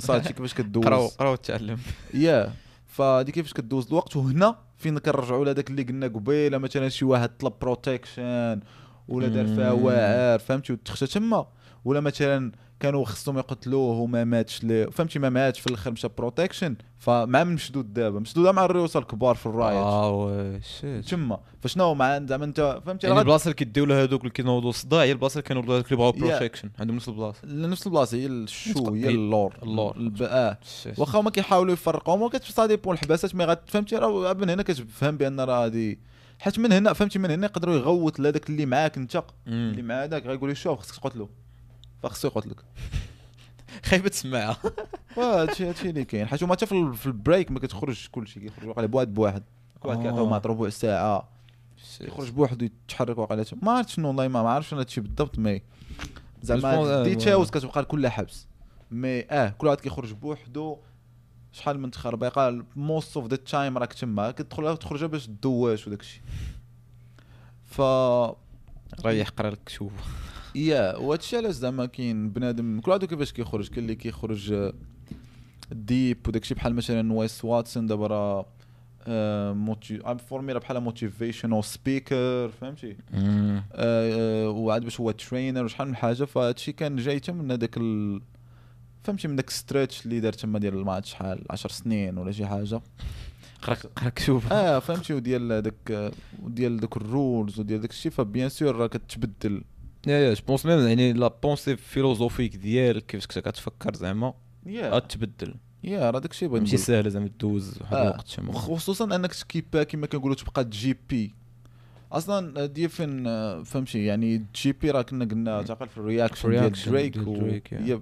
هادشي كيفاش قراو كدوز. قراو تعلم yeah. فهادي كيفاش كدوز؟ الوقت وهنا فين كنرجعوا لهذاك اللي قلنا قبيلة مثلا شي واحد طلب protection ولا دار فيها. واعر فهمتي؟ وتخشى تما. ولا مثلا كانوا خصهم يقتلوه وما ماتش لي فهمتي ما ماتش في الآخر مشى protection فمع مشدود دابا. مشدود مع الرؤوس الكبار في ال riot. oh shit. تما. فشنو مع زعما انت فهمتي يعني البلاصة اللي كيديو لها هذوك اللي كينوضوا صداع هي البلاصة اللي كانوا هذوك اللي بغاو. protection عندهم نفس البلاصة. نفس البلاصة هي ال SHU هي اللور. اللور. آه. واخا هما كيحاولوا يفرقوهم وكتف صادي bon الحباسات mais فهمتي راه من هنا كتفهم بأن راه هادي حيت من هنا فهمتي من هنا يقدروا يغوت لهذاك اللي معاك أنت. اللي مع هذاك غايقول لي شوف خصك تقتلو. فخصو يقتلك خايبه تسمعها وهادشي هادشي اللي كاين. حيت هما حتى في ال- في ال break ما كتخرجش كلشي كيخرج واقيلا بواحد بواحد. كل واحد آه. كيعطيو معط ربع ساعة. كيخرج بوحدو يتحرك واقيلا ما عرفت شنو والله ما عرفتش أنا هادشي بالضبط mais زعما pense- آه، ديتاوز كتبقى كلها حبس. mais آه كل واحد كيخرج بوحدو. شحال من تخربيقه most of the time راك تما. كتدخل تخرج باش تدواش وداك الشيء ف راه يحقر لك شوف. يا وهادشي علاش زعما كاين بنادم كل واحد كيفاش كيخرج كاين اللي كيخرج آه، deep وداكشي بحال مثلا Wes Watson دابا راه آه، موتي ام فورمي راه بحال motivational speaker فهمتي؟ آه، آه، وعاد باش هو trainer وشحال من حاجة فهادشي كان جاي حتى من هذاك ال... فهمتي من داك stretch اللي دار تما ديال ما عرفت شحال 10 سنين ولا شي حاجة. قرأك قرأك شوف. آه فهمتي وديال داك وديال دوك ال rules وديال داك الشيء ف bien sûr راه كتبدل. yeah yeah je pense même يعني la pensée philosophique ديالك كيفاش كنت كتفكر زعما yeah غتبدل yeah راه داك الشيء بغيت ماشي. ساهله زعما دوز واحد آه. الوقت تما خصوصا أنك تكيبا كما كنقولوا تبقى GP أصلا دي فين آه، فهمتي يعني GP راه كنا قلنا تعقل في ال reaction ديال دريك و-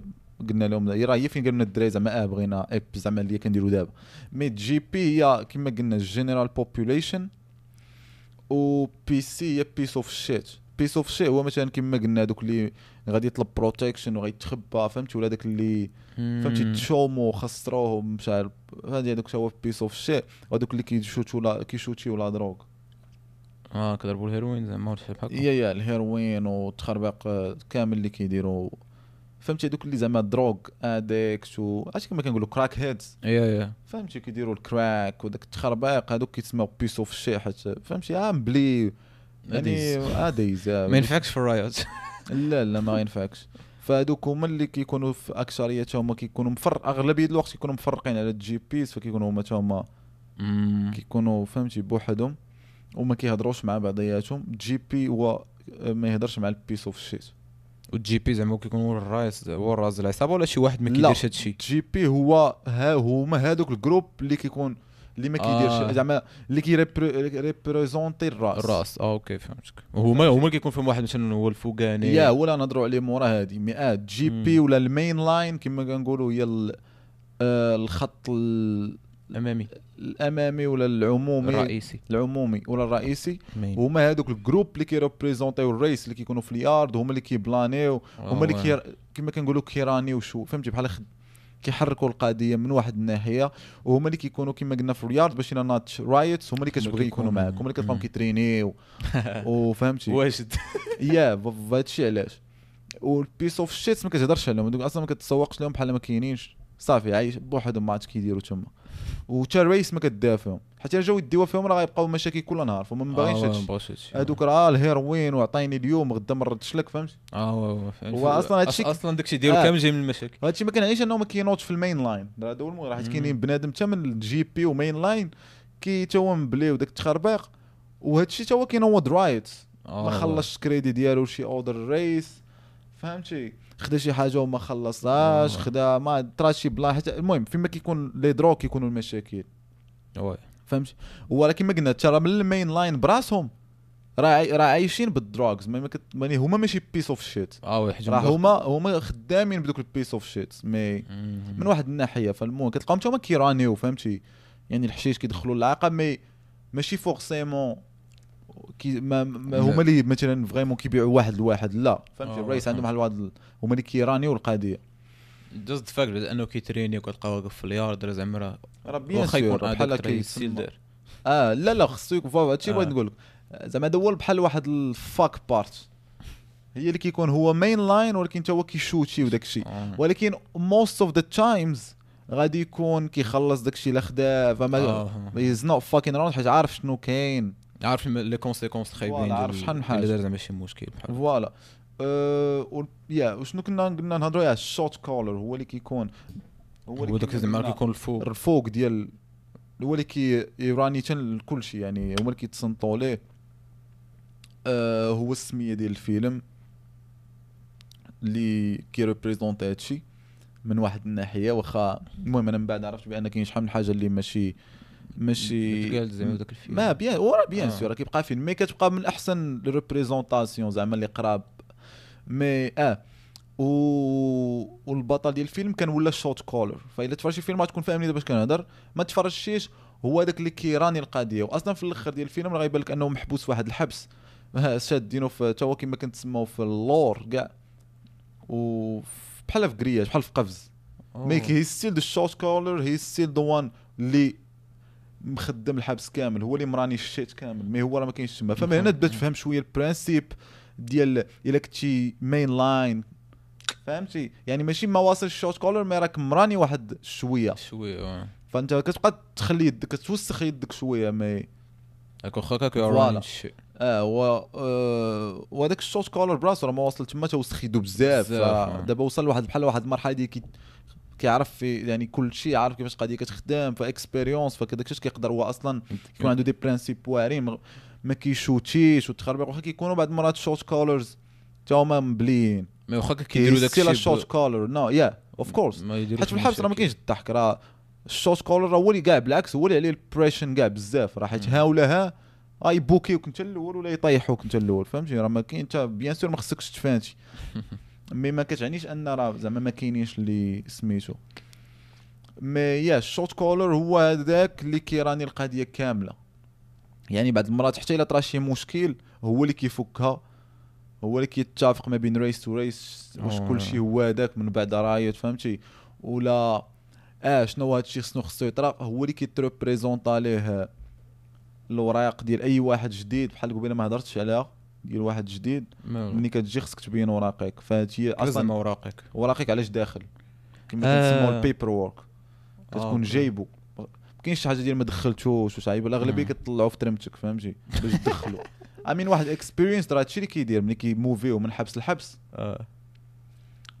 قلنا لهم راه هي فين قال لنا الدراري زعما آه بغينا اب زعما اللي كنديروا دابا. mais GP هي كما قلنا ال general population و PC هي piece of shit piece of shit هو مثلا كما قلنا دوك اللي غادي يطلب protection وغيتخبى فهمتي؟ ولا داك اللي فهمتي؟ chomo خسروهم مش عارف. هادي هذوك هو piece of shit وهذوك اللي كيشوتوا لا كيشوتيو la drogue. آه كضربوا الهيروين زعما ولا شي بحال yeah yeah الهيروين والتخربيق آه، كامل اللي كيديروا فهمتي؟ هذوك اللي زعما drug addict و عرفتي كما كنقولوا crackheads yeah yeah. فهمتي؟ كيديروا ال crack وداك التخربيق هذوك كيتسموا piece of shit حتى فهمتي؟ عام بلي يعني أديز. ما ينفعكش في ال riot لا لا ما ينفعكش. فهذوك هما اللي كيكونوا في اكثريتهم هما كيكونوا مفرق أغلبية الوقت كيكونوا مفرقين على ال GPs فكيكونوا هما تا هما كيكونوا فهمتي بوحدهم وما كيهضروش مع بعضياتهم. GP هو ما يهضرش مع ال piece of shit وال GP زعما كيكون هو الرايس هو الراس العصابة ولا شي واحد ما. كيديرش هادشي؟ GP هو ها هما هذوك ال group اللي كيكون اللي ما كيديرش. زعما اللي كيريبريزونتي الراس الراس آه OK فهمتك هما هما اللي كيكون فيهم واحد مثلا هو الفوقاني يا ولا نهضروا عليه مورا هادي مئات G. P ولا ال main line كما كنقولوا هي ال- الخط ال- الامامي الامامي ولا العمومي الرئيسي العمومي ولا الرئيسي. هما هذوك ال group اللي كيريبريزونتيو ال race اللي كيكونوا في اليارد هما اللي كيبلانيو هما اللي كير... كما كنقولوا كيرانيو شو فهمتي بحال خد... كيحركوا القضية من واحد الناحية وهما اللي كيكونوا كما قلنا في اليارد باش إلا ناض riots هما اللي كتبغي يكونوا معاك هما اللي كتلقاهم. كيترينيو. وفهمتي واجد. yeah فهادشي علاش؟ وال piece of shits ما كتهضرش عليهم هذوك أصلا ما كتسوقش لهم بحال ما كاينينش. صافي عايش بوحدهم ما عرفتش كيديروا تما. وتا ال race ما كدافعهم. حتى إلا جاو يديوها فيهم راه غيبقاو مشاكل كل نهار فما ما باغينش آه، هادشي. هذوك راه الهيروين وعطيني اليوم غدا ما ردش لك فهمتي آه هو هو أصلاً هادشي- أصلا داكشي ديالو آه. كامل جاي من المشاكل. هادشي ما كنعنيش انه ما كينوضش في ال main line. هذا هو المهم حيت. كاينين بنادم حتى من ال GP و main line كي تا هو مبلي وداك التخربيق وهادشي تا هو كينوض riot آه، ما خلصش الكريدي ديالو شي other race فهمتي؟ خدا شي حاجة وما خلصهاش آه. خدا ما طرا شي plan حتى المهم فيما كيكون les drogues كيكونوا المشاكل. oui. فهمتي ولكن ما قلنا ترى من ال main line براسهم راه راه عايشين بال drugs ما كت- money هما ماشي piece of shit آه راه. هما هما خدامين بدوك ال piece of shit mais. من واحد الناحية فالمهم كتلقاهم هما كيرانيو فهمتي يعني الحشيش كيدخلوا العاقه mais ماشي forcément كي ما, ما. هما اللي مثلا vraiment كيبيعوا واحد لواحد لا فهمتي آه، الرئيس عندهم. بحال واحد ال- هما اللي كيرانيو القضية just fact أنه كيتريني وكتلقاه واقف في اليارد راه زعما bien واخا يكون بحال هكا آه لا لا خصو يكون voilà هادشي آه. بغيت نقول لك زعما هذا هو بحال واحد ال fucked part. هي اللي كيكون هو main line ولكن تا هو كيشوتي وداك الشيء آه. ولكن most of the times غادي يكون كيخلص داك الشيء خدا فما آه. he's not fucking around حيت عارف شنو كاين. عارف les conséquences خايبين voilà، عارف شحال من حاجة. دار زعما شي مشكل بحال. voilà. أه yeah وشنو كنا قلنا نهضروا على ال shot caller هو اللي كيكون هو اللي زعما قلنا كيكون الفوق. الفوق ديال هو اللي كي يراني حتى كل شيء يعني هما اللي كيتصنتوا ليه أه هو السمية ديال الفيلم اللي كيريبريزونتي هادشي من واحد الناحية واخا المهم أنا من بعد عرفت بأن كاين شحال من حاجة اللي ماشي ماشي تقال زعما داك الفيلم. mais bien وراه bien آه. sûr راه كيبقى فيلم mais كتبقى من أحسن représentations زعما اللي قراب. mais آه. و... والبطل ديال الفيلم كان ولا shot caller فاذا تفرجتي فيلم غتكون فاهمني دابا كنهضر ما تفرجتيش هو هذاك اللي كيراني القضية واصلا في الأخر ديال الفيلم راه غيبان لك أنه محبوس في واحد الحبس. شادينو في تا هو كما كنتسموا في اللور كاع. و بحال في grillage بحال في قفص. mais he's still the shot caller he's still the one اللي مخدم الحبس كامل. هو اللي مراني ال shit كامل mais هو راه ما كاينش تما. فمن هنا تبدأ تفهم شوية ال principe ديال إلا كنتي main line فهمتي؟ يعني ماشي ما واصل ال shot caller mais راك مراني واحد شوية. شوية. فأنت كتبقى تخلي يدك كتوسخ يدك شوية mais. هاك واخا كاك voilà. آه و آه، وهذاك ال shot caller براسو راه ما وصل تما توسخ يدو بزاف. آه. دابا وصل لواحد بحال واحد المرحلة ديال كي كيعرف في يعني كل شيء عارف كيفاش القضية كتخدم ف expérience فكذاك الشيء كيقدر هو أصلا يكون عنده des principes واعرين ما- كيشوتيش وتخربيق واخا كيكونوا بعض المرات shot callers هما مبليين mais واخا كيديروا داك الشيء shot caller no yeah of course حيت في الحبس راه ما. كاينش الضحك. راه ال shot caller هو اللي كاع بالعكس هو اللي عليه ال pression كاع بزاف. راه حيت ها ولا ها آه يبوكيوك أنت الأول ولا يطيحوك أنت الأول. فهمتي؟ راه ما كاين انت bien sûr ما خصكش تفانتي. mais ما كتعنيش أن راه زعما ما كاينينش اللي سميتو. mais yeah ال shot caller هو هذاك اللي كيراني القضية كاملة. يعني بعض المرات حتى إلا طرا شي مشكل هو اللي كيفكها. هو اللي كيتفق ما بين race to race واش أوه. كل شيء هو هذاك من بعد right فهمتي؟ ولا آه شنو هذا الشيء خصو خصو يطرا هو اللي كيتريبريزونطا ليه الوراق ديال أي واحد جديد بحال قبيلة ما هضرتش عليها ديال واحد جديد ملي كتجي خصك تبين وراقك. فهادشي أصلا أصلا ما وراقك. وراقك علاش داخل؟ كما آه. كنسموه ال paperwork آه، كتكون OK. جايبو. ما كاينش شي حاجة ديال ما دخلتوش وش عيب. الأغلبية مم. كتطلعوا في ترمتك فهمتي؟ باش تدخلوا I mean واحد experience راه هادشي اللي كيدير ملي كيموفيو من حبس لحبس. آه.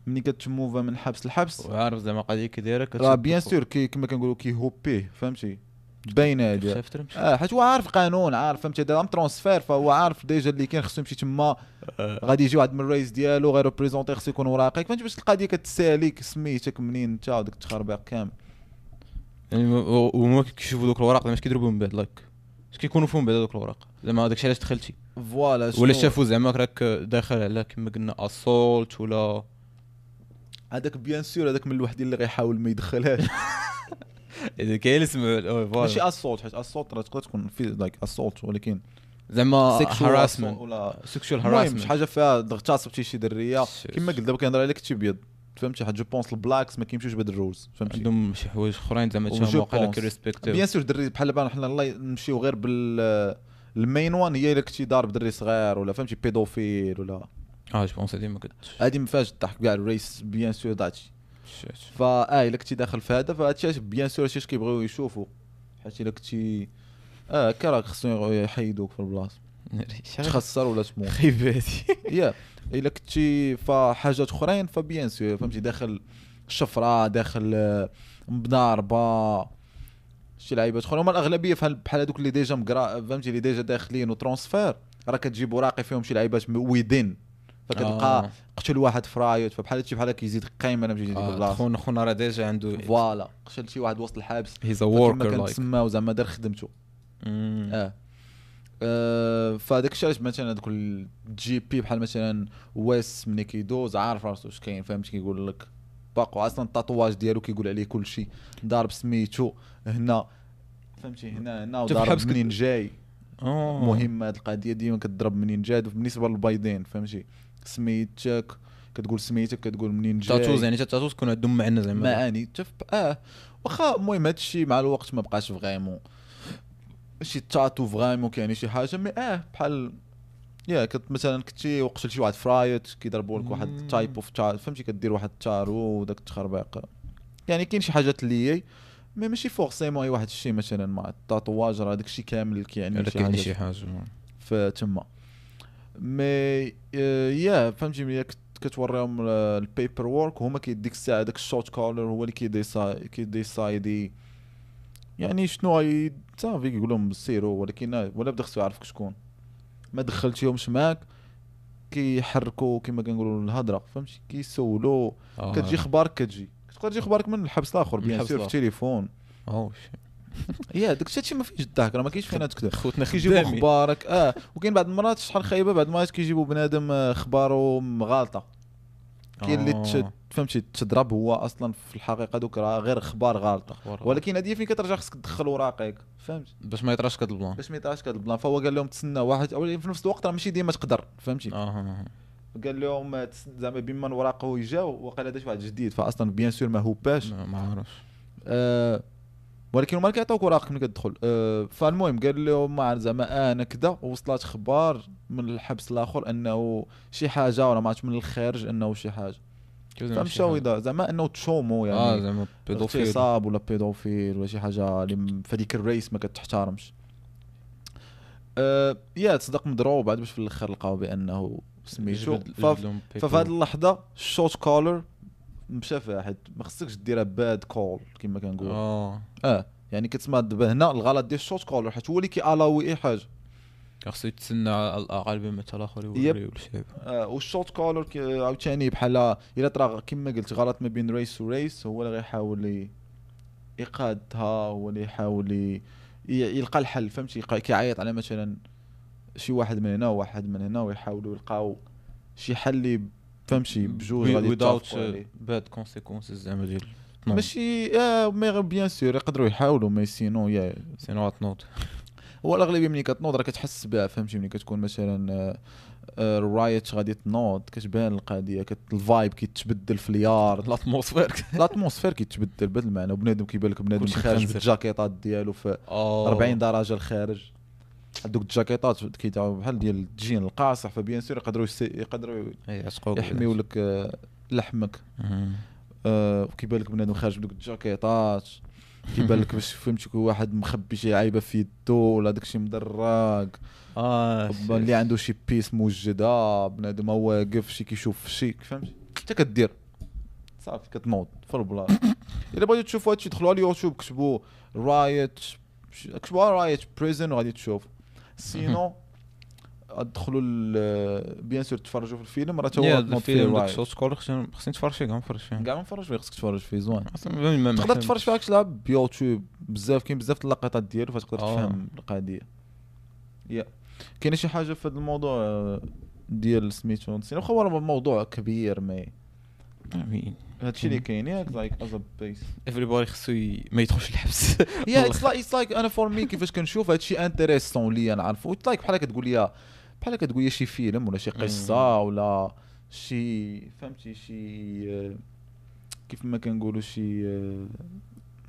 ملي كتموفا من حبس لحبس. وعارف زعما قضية كي دايره راه bien sûr كما كنقولوا كيهوبيه فهمتي؟ باينه هادي. آه حيت هو عارف قانون عارف فهمتي؟ هذا transfert فهو عارف déjà اللي كاين خصو يمشي تما. غادي يجي واحد من ال race ديالو غيريبريزونتي خصو يكون وراقك فهمتي؟ باش القضية كتساليك سميتك منين انت وداك التخربيق كامل. يعني و- وهما كيشوفوا دوك الوراق زعما اش كيضربوا من بعد like اش كيكونوا فيهم بعد دوك الوراق زعما داكشي علاش دخلتي فوالا ولا شافوا زعما راك داخل على كما قلنا اسولت ولا هذاك بيان سور هذاك من الوحدين اللي غيحاول ما يدخلهاش اذا كاين ماشي اسولت حيت اسولت راه تقدر تكون في لايك اسولت ولكن زعما هراسمنت ولا سيكشوال المهم شي هراسمنت حاجة فيها اغتصبتي شي دريه كما قلت دابا كنهضر عليك كنتي بيض فهمتي؟ حيت جو بونس البلاكس ما كيمشيوش بهاد الرولز فهمتي؟ عندهم شي حوايج أخرين زعما تما واقيلا بونس. كيريسبكتيو بيان سور دري بحال دابا حنا الله نمشيو غير بال المين وان هي إلا كنتي ضارب دري صغير ولا فهمتي بيدوفيل ولا. آه جو بونس هادي ما كنتش. هادي ما فيهاش الضحك كاع الريس بيان سور داتشي شات. فاه إلا كنتي داخل في هذا فهادشي بيان سور هادشي كيبغيو يشوفوا حيت إلا كنتي آه كراك خصهم يحيدوك في البلاصة. تخسر ولا تموت. خيباتي يا إلا كنتي فحاجات أخرين فبيان سور فهمتي داخل شفره داخل آه، مضاربة شي لعيبات أخرى هما الأغلبية بحال بحال هذوك اللي ديجا مقرا فهمتي اللي ديجا داخلين وترونسفير راه كتجيب وراقي فيهم شي لعيبات ويدين فتلقى آه. قتل واحد في رايوت فبحال هادشي بحال كيزيد قيمه أنا يجي آه، البلاصة. خونا خونا راه ديجا عنده فوالا قتل شي واحد وسط الحبس. هيز ا وركر لايك كنتسماو زعما دار خدمته آه آه، فهذاك الشيء علاش مثلا هذوك الجي بي بحال مثلا واس ملي كيدوز عارف راسو اش كاين فهمت كيقول لك؟ باقو أصلا التاتواج ديالو كيقول عليه كل شيء ضارب سميتو هنا فهمتي؟ هنا هنا وضارب منين جاي. آه. مهم هاد القضية ديما كتضرب منين جا بالنسبة للبيضين فهمتي؟ سميتك كتقول سميتك كتقول منين جاي. تاتوز يعني حتى تاتوز كون عندهم معنى زعما. معاني آه. واخا المهم هذا الشيء مع الوقت ما بقاش فريمون. شي تاتو فريمون كاين شي حاجة مي آه بحال يا كنت مثلا كنتي وقتل شي واحد فرايت كيضربوا لك واحد. تايب اوف فهمتي؟ كدير واحد التارو وداك التخربيق. يعني كاين شي حاجات اللي هي mais ماشي forcément اي واحد الشيء مثلا مع ال tatouage راه داك الشيء كامل كيعني شي حاجة شي حاجة. في تما mais آه، yeah فهمتي؟ ملي كت- كتوريهم ال paperwork هما كيديك الساعة داك ال shot caller هو اللي كي deci- كي decideي يعني شنو صافي كيقول لهم سيروا ولكن ولا بدا خصو يعرفك شكون. ما دخلتيهمش معاك كيحركوا كما كنقولوا الهضره فهمتي؟ كيسولوا آه. كتجي أخبارك كتجي. تقدر تجي أخبارك من الحبس الآخر bien sûr في. التليفون اوه. yeah داك الشيء ما فيهش الضحك راه ما كاينش فين تكذب. خوتنا كيجيبوا أخبارك آه. وكاين بعض المرات شحال خايبة بعض المرات كيجيبوا بنادم آه، اخباره مغالطه كاين اللي آه. فهمتي تضرب هو أصلا في الحقيقة دوك راه غير أخبار غالطة. أخبار. ولكن هذه فين كترجع خصك تدخل وراقك فهمت باش ما يطراش كهاد ال plan. باش ما يطراش كهاد ال plan. فهو قال لهم تسنى واحد أو في نفس الوقت راه ماشي ديما تقدر فهمتي؟ قال لهم آه، تس- زعما بما الوراق يجاو وقال هذا شي واحد جديد. فاصلا بيان سور ما هوباش ما ما عارفش آه ولكن هما كيعطيوك وراقك ملي كتدخل. آه فالمهم قال لهم زعما أنا كذا وصلت أخبار من الحبس الآخر أنه شي حاجة ولا ما عرفتش من الخارج أنه شي حاجة. فمشاو؟ إذا- زعما أنه تشومو آه يعني زعما بيدوفيل اغتصاب ولا بيدوفيل ولا شي حاجة اللي في هذيك الريس ما كتحترمش. آه يا تصدق مضروب بعد باش في الآخر لقاو بأنه سميتو. ففي هذه اللحظة ال shot caller مشى فاحد ما خصكش ديرها bad call كما كنقول آه. آه يعني كتسمى دابا هنا الغلط ديال ال shot caller حيت هو اللي كي allowي أي حاجة. خاصو يتسنى على الأقل بما حتى الآخر. يوري ولا شي آه و ال shot caller عاوتاني بحال إلا طرا كما قلت غلط ما بين race و race هو اللي غيحاول يقادها هو اللي يحاول يلقى الحل فهمتي؟ كيعيط على مثلا شي واحد من هنا وواحد من هنا ويحاولوا يلقاو شي حل اللي فهمتي بجوج غادي without bad consequences زعما ديال ماشي آه mais bien sûr يقدروا يحاولوا mais sinon yeah sinon غتنوض هو الأغلبية ملي كتنوض راه كتحس بها فهمتي؟ ملي كتكون مثلا آه، آه، ال riot غادي تنوض كتبان القضية كت ال vibe كيتبدل في اليار. ال atmosphère ال atmosphère كيتبدل بهذا المعنى. وبنادم كيبان لك بنادم خارج. بالجاكيطات ديالو في آه 40 درجة الخارج. هذوك الجاكيطات كيتعاو بحال ديال الجين القاصح فبيان سور يقدروا يقدروا يعشقوك يحميو لك آه، لحمك. آه، كيبان لك بنادم خارج بدوك الجاكيطات كيبان لك باش فهمتي كل واحد مخبي شي عيبه في يدو ولا داكشي مدراك آه اللي عنده شي بيس موجدة بنادم هو واقف شي كيشوف شي فهمتي؟ انت كدير. صافي كتنوض في البلاصة. إلا بغيتو تشوفوا هادشي دخلوا على اليوتيوب كتبوا رايت كتبوا رايت بريزن وغادي تشوف. سينو أدخلوا بيان سور تفرجوا في الفيلم راه هو فيه الفيلم داك رايت كول خصني نتفرج فيه كاع نتفرج فيه. كاع ما نفرج فيه خصك تفرج فيه زوين. تقدر. تفرج فيه هاك بيوتيوب بزاف كاين بزاف اللقطات ديالو فتقدر آه. تفهم القضية. يا. كاين شي حاجة في هذا الموضوع آه، ديال سميتو نسينا واخا هو موضوع كبير مي. آمين. هادشي اللي كاين؟ ياك لايك از بيس everybody خصو ما يدخلش الحبس يا اتس لايك اتس لايك أنا فور مي كيفاش كنشوف هادشي انتريسون ليا نعرفو اتس لايك بحال كتقول لي بحال كتقول لي شي فيلم ولا شي قصة ولا شي فهمتي شي آه، كيف ما كنقولوا شي آه،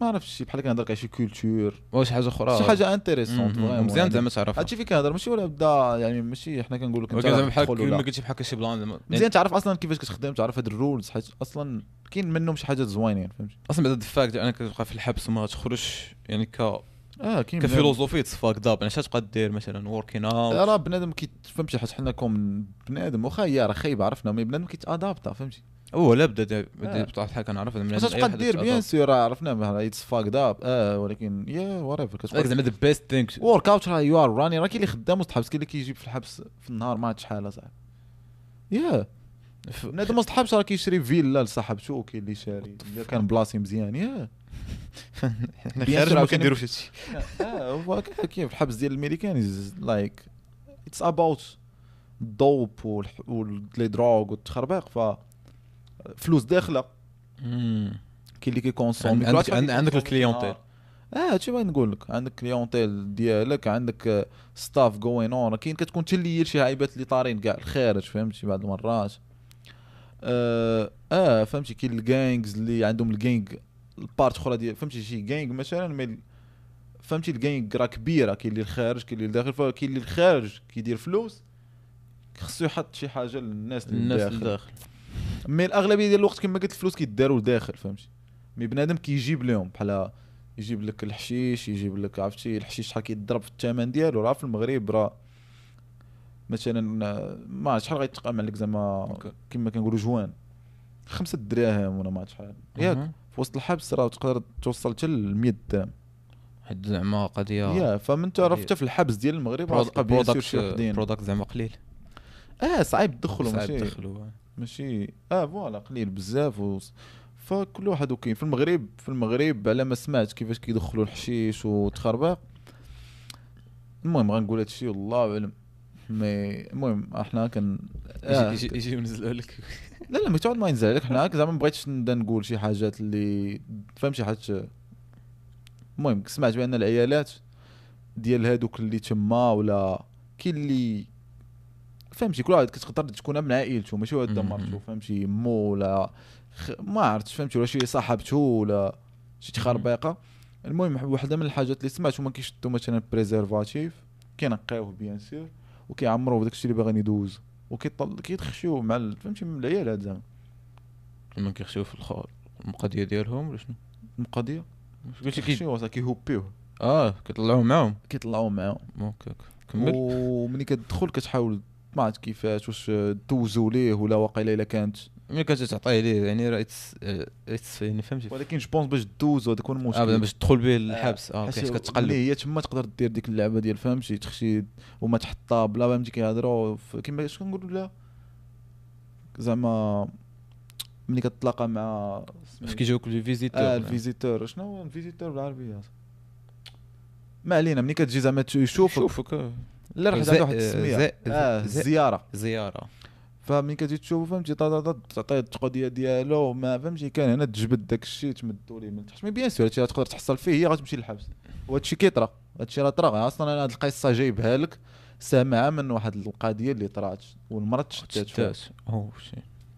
ما عرفتش شي بحال كنهضر على شي كولتور واش حاجة أخرى. شي حاجة انتريسونت مزيان زعما تعرف هادشي فين كنهضر؟ ماشي ولا بدا يعني ماشي حنا كنقول لك ولكن زعما بحال ما قلتي بحال شي بلان يعني مزيان تعرف أصلا كيفاش كتخدم تعرف هاد الرولز حيت أصلا كاين منهم شي حاجات زوينين فهمتي؟ أصلا بعد ال fact أنا كتبقى في الحبس وما تخرجش يعني ك آه كاين ك philosophie it's fucked up يعني اش تبقى دير مثلا working out راه بنادم كي فهمتي حيت حنا comme بنادم واخا هي راه خايبة عرفنا mais بنادم كيتأدابتا فهمتي؟ هو لا بدا دا-. بدا كنعرف هذا من اش يتأداب. bien sûr عرفنا it's fucked up آه ولكن yeah whatever كتبقى زعما the best thing work out راه you are راني راه كاين اللي خدام وسط الحبس كاين اللي كيجيب في الحبس في النهار ما شحال صاحبي yeah بنادم وسط الحبس راه كيشري فيلا لصاحبته وكاين اللي شاري كان بلاصي مزيان yeah خارج ما كنديروش هادشي آه هو كيف؟ الحبس ديال الامريكان is like it's about ال dope و les drogues والتخربيق ف فلوس داخلة. كاين اللي كيكونسومي عندك- عندك ال clientèle. آه هادشي بغيت نقول لك. عندك clientèle ديالك عندك stuff going on كاين كتكون تلي شي عيبات اللي طارين كاع الخارج فهمتي؟ بعض المرات. آه, آه فهمتي؟ كاين ال gangs اللي عندهم ال gang ال part أخرى ديال فهمتي؟ شي gang مثلا mais فهمتي؟ الجانج راه كبيرة. كاين اللي الخارج كاين اللي الداخل فكاين اللي الخارج كيدير فلوس خصو يحط شي حاجة للناس اللي الناس الداخل. mais الأغلبية ديال الوقت كما قلت الفلوس كيداروا لداخل فهمتي؟ mais بنادم كيجيب لهم بحال يجيب لك الحشيش يجيب لك عرفتي الحشيش شحال كيضرب في الثمن ديالو راه في المغرب راه مثلا آه، ما شحال غيتقام عليك زعما. كما كنقولوا joint. خمسة دراهم ولا ما عرفت شحال. ياك. في وسط الحبس راه تقدر توصل حتى ل 100 درهم. حيت زعما قضية يا فمن تعرف حتى في الحبس ديال المغرب راه تلقى bien sûr شي product وحدين product زعما قليل. آه صعيب تدخلوا صعيب ماشي؟ تدخلوا ماشي. آه voilà قليل بزاف و... فكل واحد وكاين. في المغرب في المغرب على ما سمعت كيفاش كيدخلوا الحشيش وتخربيق. المهم غنقول هادشي والله أعلم. مي المهم إحنا يجي آه. يجي- ينزلوا لك. لا لا مي تعود ما ينزل عليك حنا زعما ما بغيتش نبدا نقول شي حاجات اللي فهمتي حاجة. المهم سمعت بأن العيالات ديال هادوك اللي تما ولا كاين اللي فهمتي كل واحد كتقدر تكون من عائلته ماشي واحد مم. مرتو فهمتي مو ولا خ... ما عرفتش فهمتي ولا شي صاحبته ولا شي تخربيقه المهم وحدة من الحاجات اللي سمعت هما كيشدوا مثلا préservatif كينقيوه bien sûr وكيعمروه بداك الشيء اللي باغيين يدوزو وكيطل كيتخشيو مع فهمتي من العيالات زعما. لما كيخشيو في الخ- القضية ديالهم ولا شنو؟ القضية قلتي كي كيخشيو صافي كيهوبيوه آه كيطلعوا معاهم. كيطلعوا معاهم. okay. كمل. وملي كتدخل كتحاول ما عرفت كيفاش واش دوزوا ليه ولا واقيلا إلا كانت. ملي كنت تعطيه ليه يعني راه يتس- يعني فهمتي؟ ولكن je pense باش دوزو هذاك هو المشكل. بعدا باش تدخل به للحبس آه حيت كتقلب. هي تما تقدر دير ديك اللعبة ديال فهمتي؟ تخشي وما تحطها بلا فهمتي كيهضروا كيما اش كنقولوا لها زعما ملي كتلاقى مع فاش كيجيوك les visiteurs آه ال visiteur. شنو هو ال visiteur بالعربية؟ ما علينا. ملي كتجي زعما يشوفك. شوفك آه. لا راه زي- عنده واحد آه، التسمية. زي- آه زي- الزياره زيارة. فملي كتجي تشوفو فهمتي تعطيه التقضية ديالو ما فهمتي كان هنا تجبد داك الشيء تمدو ليه من تحت. mais bien sûr هادشي تقدر تحصل فيه هي غتمشي للحبس. وهادشي كيطرا هادشي راه طرا. أصلا أنا هاد القصة جايبها لك سامعة من واحد القضية اللي طرات والمراه تشتات فيها. شتات أو شي.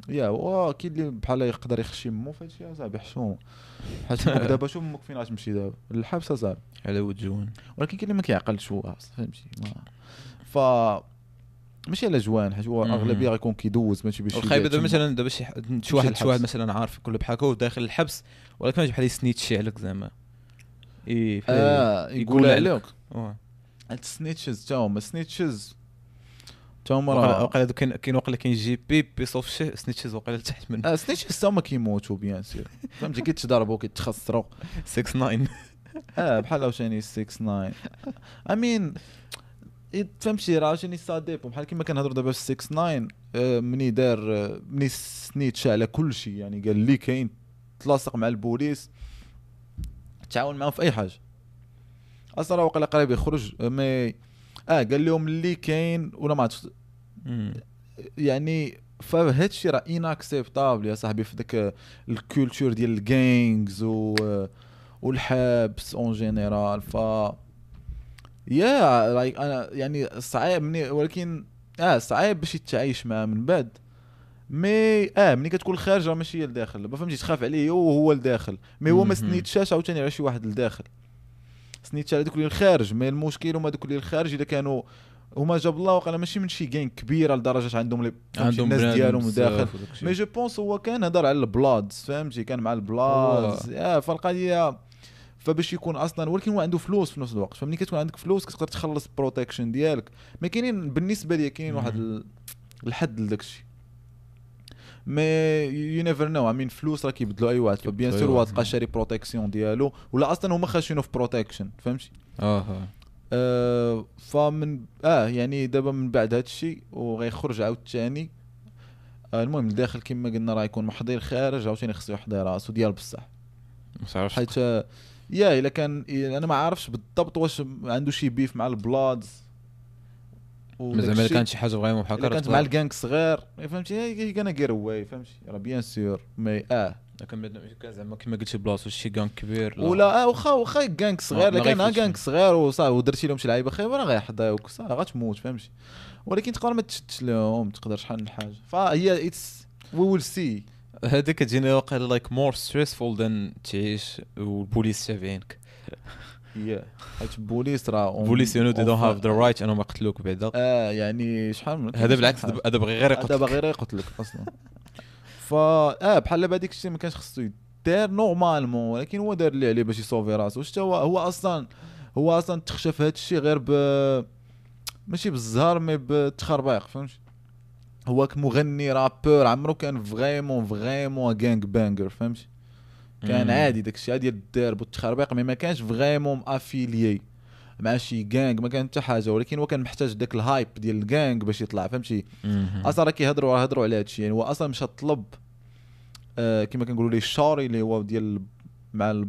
يا هو كاين اللي بحال يقدر يخشي مو فهادشي اصاحبي حشوم حيت دابا شوف أمك فين غتمشي دابا. للحبس اصاحبي على ود جوان. ولكن كاين اللي ما كيعقلش هو فهمتي؟ ف ماشي على جوان حيت هو. أغلبية غيكون كيدوز ماشي باش الخايبه يبيع دابا. مثلا دابا شي شي واحد شي واحد. مثلا عارف له بحال هكا وداخل الحبس ولكن بحال يسنيت شي عليك زعما. إي آه يقول عليك. السنيتشز تا هما السنيتشز تا هما وقيلا راه وقيلا كاين كاين وقيلا كاين جي بي بيصوف شي سنيتشز وقيلا لتحت من آه السنيتشز تا هما كيموتوا بيان سير. فهمتي كيتضربوا كيتخسروا 6 9 آه بحال عاوتاني 6 9 I mean فهمتي راه عاوتاني ça dépend بحال كيما كنهضروا دابا في 6 9 آه، مني دار آه، مني snitch على كل شيء يعني قال لي كاين تلاصق مع البوليس تعاون معاهم في أي حاجة. أصلا راه واقيلا قريب يخرج آه، mais آه قال لهم اللي كاين ولا ما عرفتش. يعني فهاد الشيء راه unacceptable يا صاحبي في ذاك ال culture ديال ال gangs و والحبس en général ف yeah like أنا يعني صعيب مني ولكن آه صعيب باش يتعايش معاه من بعد. mais آه ملي كتكون الخارج راه ماشي هي الداخل ما فهمتيش تخاف عليه هو هو الداخل mais هو ما. snitch اش عاوتاني على شي واحد الداخل snitch على دوك اللي الخارج mais المشكل هما دوك اللي الخارج إلا كانوا هما جاب الله وقال ماشي من شي جين كبيرة لدرجة عندهم لي فهمتي عندهم الناس ديالهم داخل. mais mais je pense هو كان هضر على ال Bloods فهمتي كان مع ال Bloods آه فالقضية فباش يكون أصلا ولكن هو عنده فلوس في نفس الوقت. فملي كتكون عندك فلوس كتقدر تخلص ال protection ديالك. ما كاينين بالنسبة لي كاينين واحد ال- الحد لداك الشيء mais you never know I mean فلوس راه كيبدلوا أي واحد. ف bien sûr هو واحد. تلقى شاري protection ديالو. ولا أصلا هما خاشينه في protection فهمتي؟ آه. آه فمن آه يعني دابا من بعد هذا الشيء وغيخرج عاوتاني. آه المهم الداخل كما قلنا راه يكون محضر خارج عاوتاني خصو يحضر راسو ديال بصح. ما حيت yeah إلا كان أنا ما عارفش بالضبط واش عنده شي beef مع ال Bloods زعما الا. كانت شي حاجة إلا هكا كانت مع ال gang صغير فهمتي؟ هي كان غير واي فهمتي؟ راه bien sûr mais آه. لكن كان زعما كما قلتي بلاصة شي كان كبير لا. ولا آه واخا واخا gang صغير ما الا كان غيفوتش. gang صغير وصافي ودرتي لهم شي لعيبة خايبه راه غيحضيوك صافي غتموت فهمتي؟ ولكن تقدر ما تشدش لهم تقدر شحال من حاجة. فهي it's we will see هذيك كتجيني واقيلا like more stressful than تعيش والبوليس تابعينك هي حيت البوليس راه البوليس you know they don't have the right أنهم يقتلوك بعدا آه يعني شحال من هذا بالعكس هذا بغي غير حاجة. هذا يقتلك باغي غير يقتلك أصلا. فا آه بحال دابا هذيك الشيء ما كانش خصو يدار normalement ولكن هو دار اللي عليه باش يصوفي راسو. شتا هو هو أصلا هو أصلا تخشى في هذا الشيء غير ب ماشي بالزهر mais بالتخربيق فهمتي؟ هو كمغني rappeur عمرو كان vraiment vraiment gang banger فهمتي كان مم. عادي داك الشيء ديال الدرب والتخربيق mais ما كانش vraiment affilié مع شي gang ما كان حتى حاجة ولكن هو كان محتاج داك ال hype ديال ال gang باش يطلع فهمتي. أصلا راه كيهضروا راه هضروا على هذا الشيء يعني هو أصلا مشى طلب آه كما كنقولوا ليه الشاري اللي هو ديال مع ال...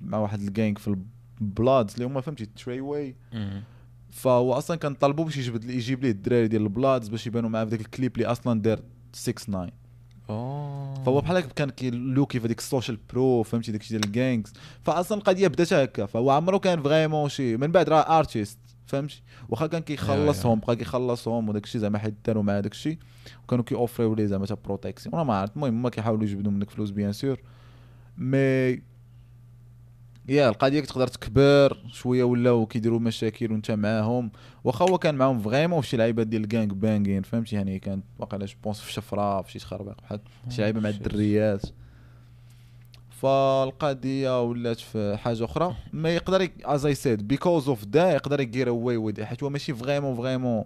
مع واحد ال gang في ال Bloods اللي هما فهمتي Treyway. فهو أصلا كان طالبو باش لي يجيب ليه الدراري ديال ال Bloods باش يبانوا معاه في ذاك الكليب اللي أصلا دار 6 9 أوه. فهو بحال هكا كان كيلوكي في هذيك ال social bro فهمتي؟ داكشي ديال ال gangs فاصلا القضية بدأت هكا. فهو عمرو كان vraiment شي من بعد راه artiste فهمتي؟ واخا كان كيخلصهم بقى كيخلصهم وداك الشيء زعما حيت داروا معاه داك الشيء. وكانوا كيوفريو ليه زعما تا protection أنا ما عرفت المهم هما كيحاولوا يجبدوا منك فلوس bien sûr mais yeah القضية تقدر تكبر شوية ولاو كيديروا مشاكل وانت معاهم. واخا هو كان معاهم vraiment في شي لعيبة ديال ال gang banging فهمتي؟ يعني كانت واقيلا je pense في شفرة في شي تخربيق بحال شي لعيبة مع. الدريات. فالقضية ولات في حاجة أخرى. ما يقدر as I said because of that يقدر يجير اواي وذ حيت هو ماشي vraiment vraiment.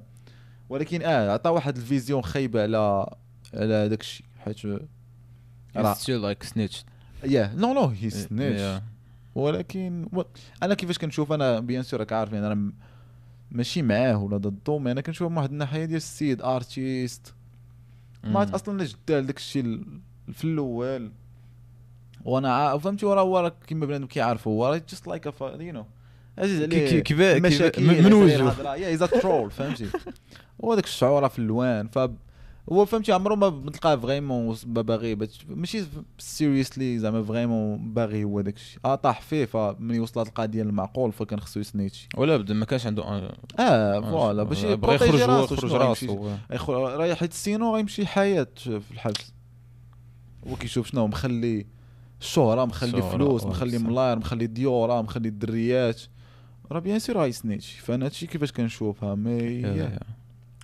ولكن آه عطى واحد ال vision خايبة على على داك الشيء حيت راه- still like snitched. yeah no no he. snitch ولكن و... أنا كيفاش كنشوف أنا bien sûr راك عارف يعني أنا ماشي معاه ولا ضده mais أنا كنشوف من واحد الناحية ديال السيد artiste ما عرفت. أصلا لاش دار داك الشيء ال- في الأول وأنا عا... فهمتي وراه هو راه كيما بنادم كيعرف هو راه just like you know عزيز عليه كي- كيفا- كيفا- مشاكل من- وجهه. yeah he's troll فهمتي هو داك الشعور في اللوان ف هو فهمتي عمره ما تلقاه vraiment باغي ماشي seriously زعما vraiment باغي هو داك الشيء آه طاح فيه فملي وصلت القضية للمعقول فكان خصو يسنيتشي ولا بدا ما كانش عنده آه، آه voilà باش بغى يبروتيجي يخرج هو يخرج راسو. راه حيت sinon غيمشي حياة في الحبس. هو كيشوف شنو مخلي الشهرة مخلي فلوس آه، مخلي. ملاير مخلي ديورا مخلي الدريات. راه bien sûr غيسنيتشي فانا هادشي كيفاش كنشوفها؟ mais yeah.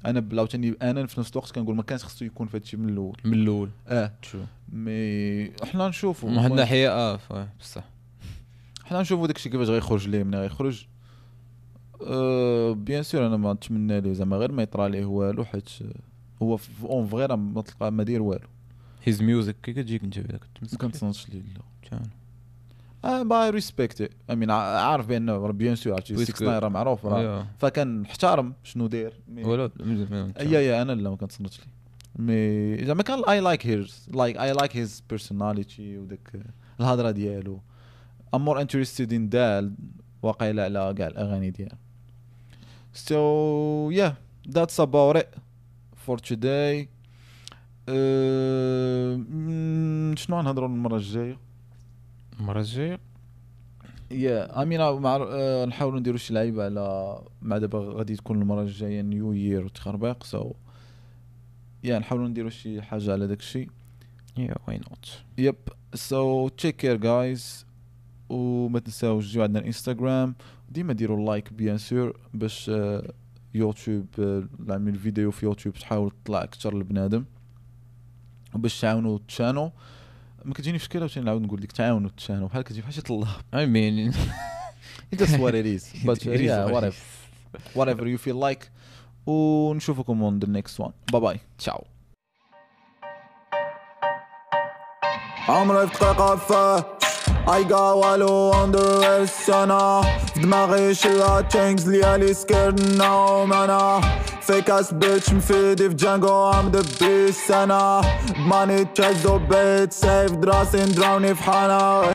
أنا عاوتاني أنا في نفس الوقت كنقول ما كانش خصو يكون في هادشي من الأول. من الأول. آه. شو mais حنا نشوفوا من واحد الناحيه آه بصح. حنا نشوفوا داكشي كيفاش غيخرج ليه ملي غيخرج أه bien sûr أنا ما نتمنى ليه زعما غير ما يطرى ليه والو حيت هو في en vrai راه ما تلقى ما داير والو. his music كي كتجيك أنت هذاك ما كنتصنتش ليه لا. my respect. امين عارف بانه راه bien sûr عرفتي puisque- 6 راه معروف راه yeah. فكان نحترم شنو داير؟ ولا مزيان. yeah yeah أنا لا ما كنتصنتش ليه mais زعما كان I like his like I like his personality وداك الهضرة ديالو. I'm more interested in that واقيلا على كاع الأغاني ديالو. That's about it for today. أه، مم، شنو نهضروا المرة الجاية؟ المره الجايه يا امين مع آه، نحاولوا نديروا شي لعيبة على مع دابا غادي تكون المره الجايه new year وتخربيق so yeah نحاولوا نديروا شي حاجة على داك الشيء yeah why not yep so take care guys وما تنساوش تجيو عندنا الانستغرام ديما ديروا like bien sûr باش آه، يوتيوب آه، نعمل فيديو في يوتيوب تحاول تطلع أكثر لبنادم. وباش تعاونوا تشانو ما كتجيني في شكل عاوتاني نعاود نقول لك تعاونوا تشانو بحال كتجي بحال شي طلاب اي مين It is what it is. But uh, It is yeah, what it whatever. Whatever you feel like. ونشوفكم on the next one. Bye bye. Ciao. عمري في دقيقة فيه ايقا والو اندر أنا في دماغي شي تينكس ليالي سكيرد نوم انا فيك اس بيتش مفيدي في جانجو ام ذا بيس انا ماني تشيز بيت سيف دراسي ندراوني في حانا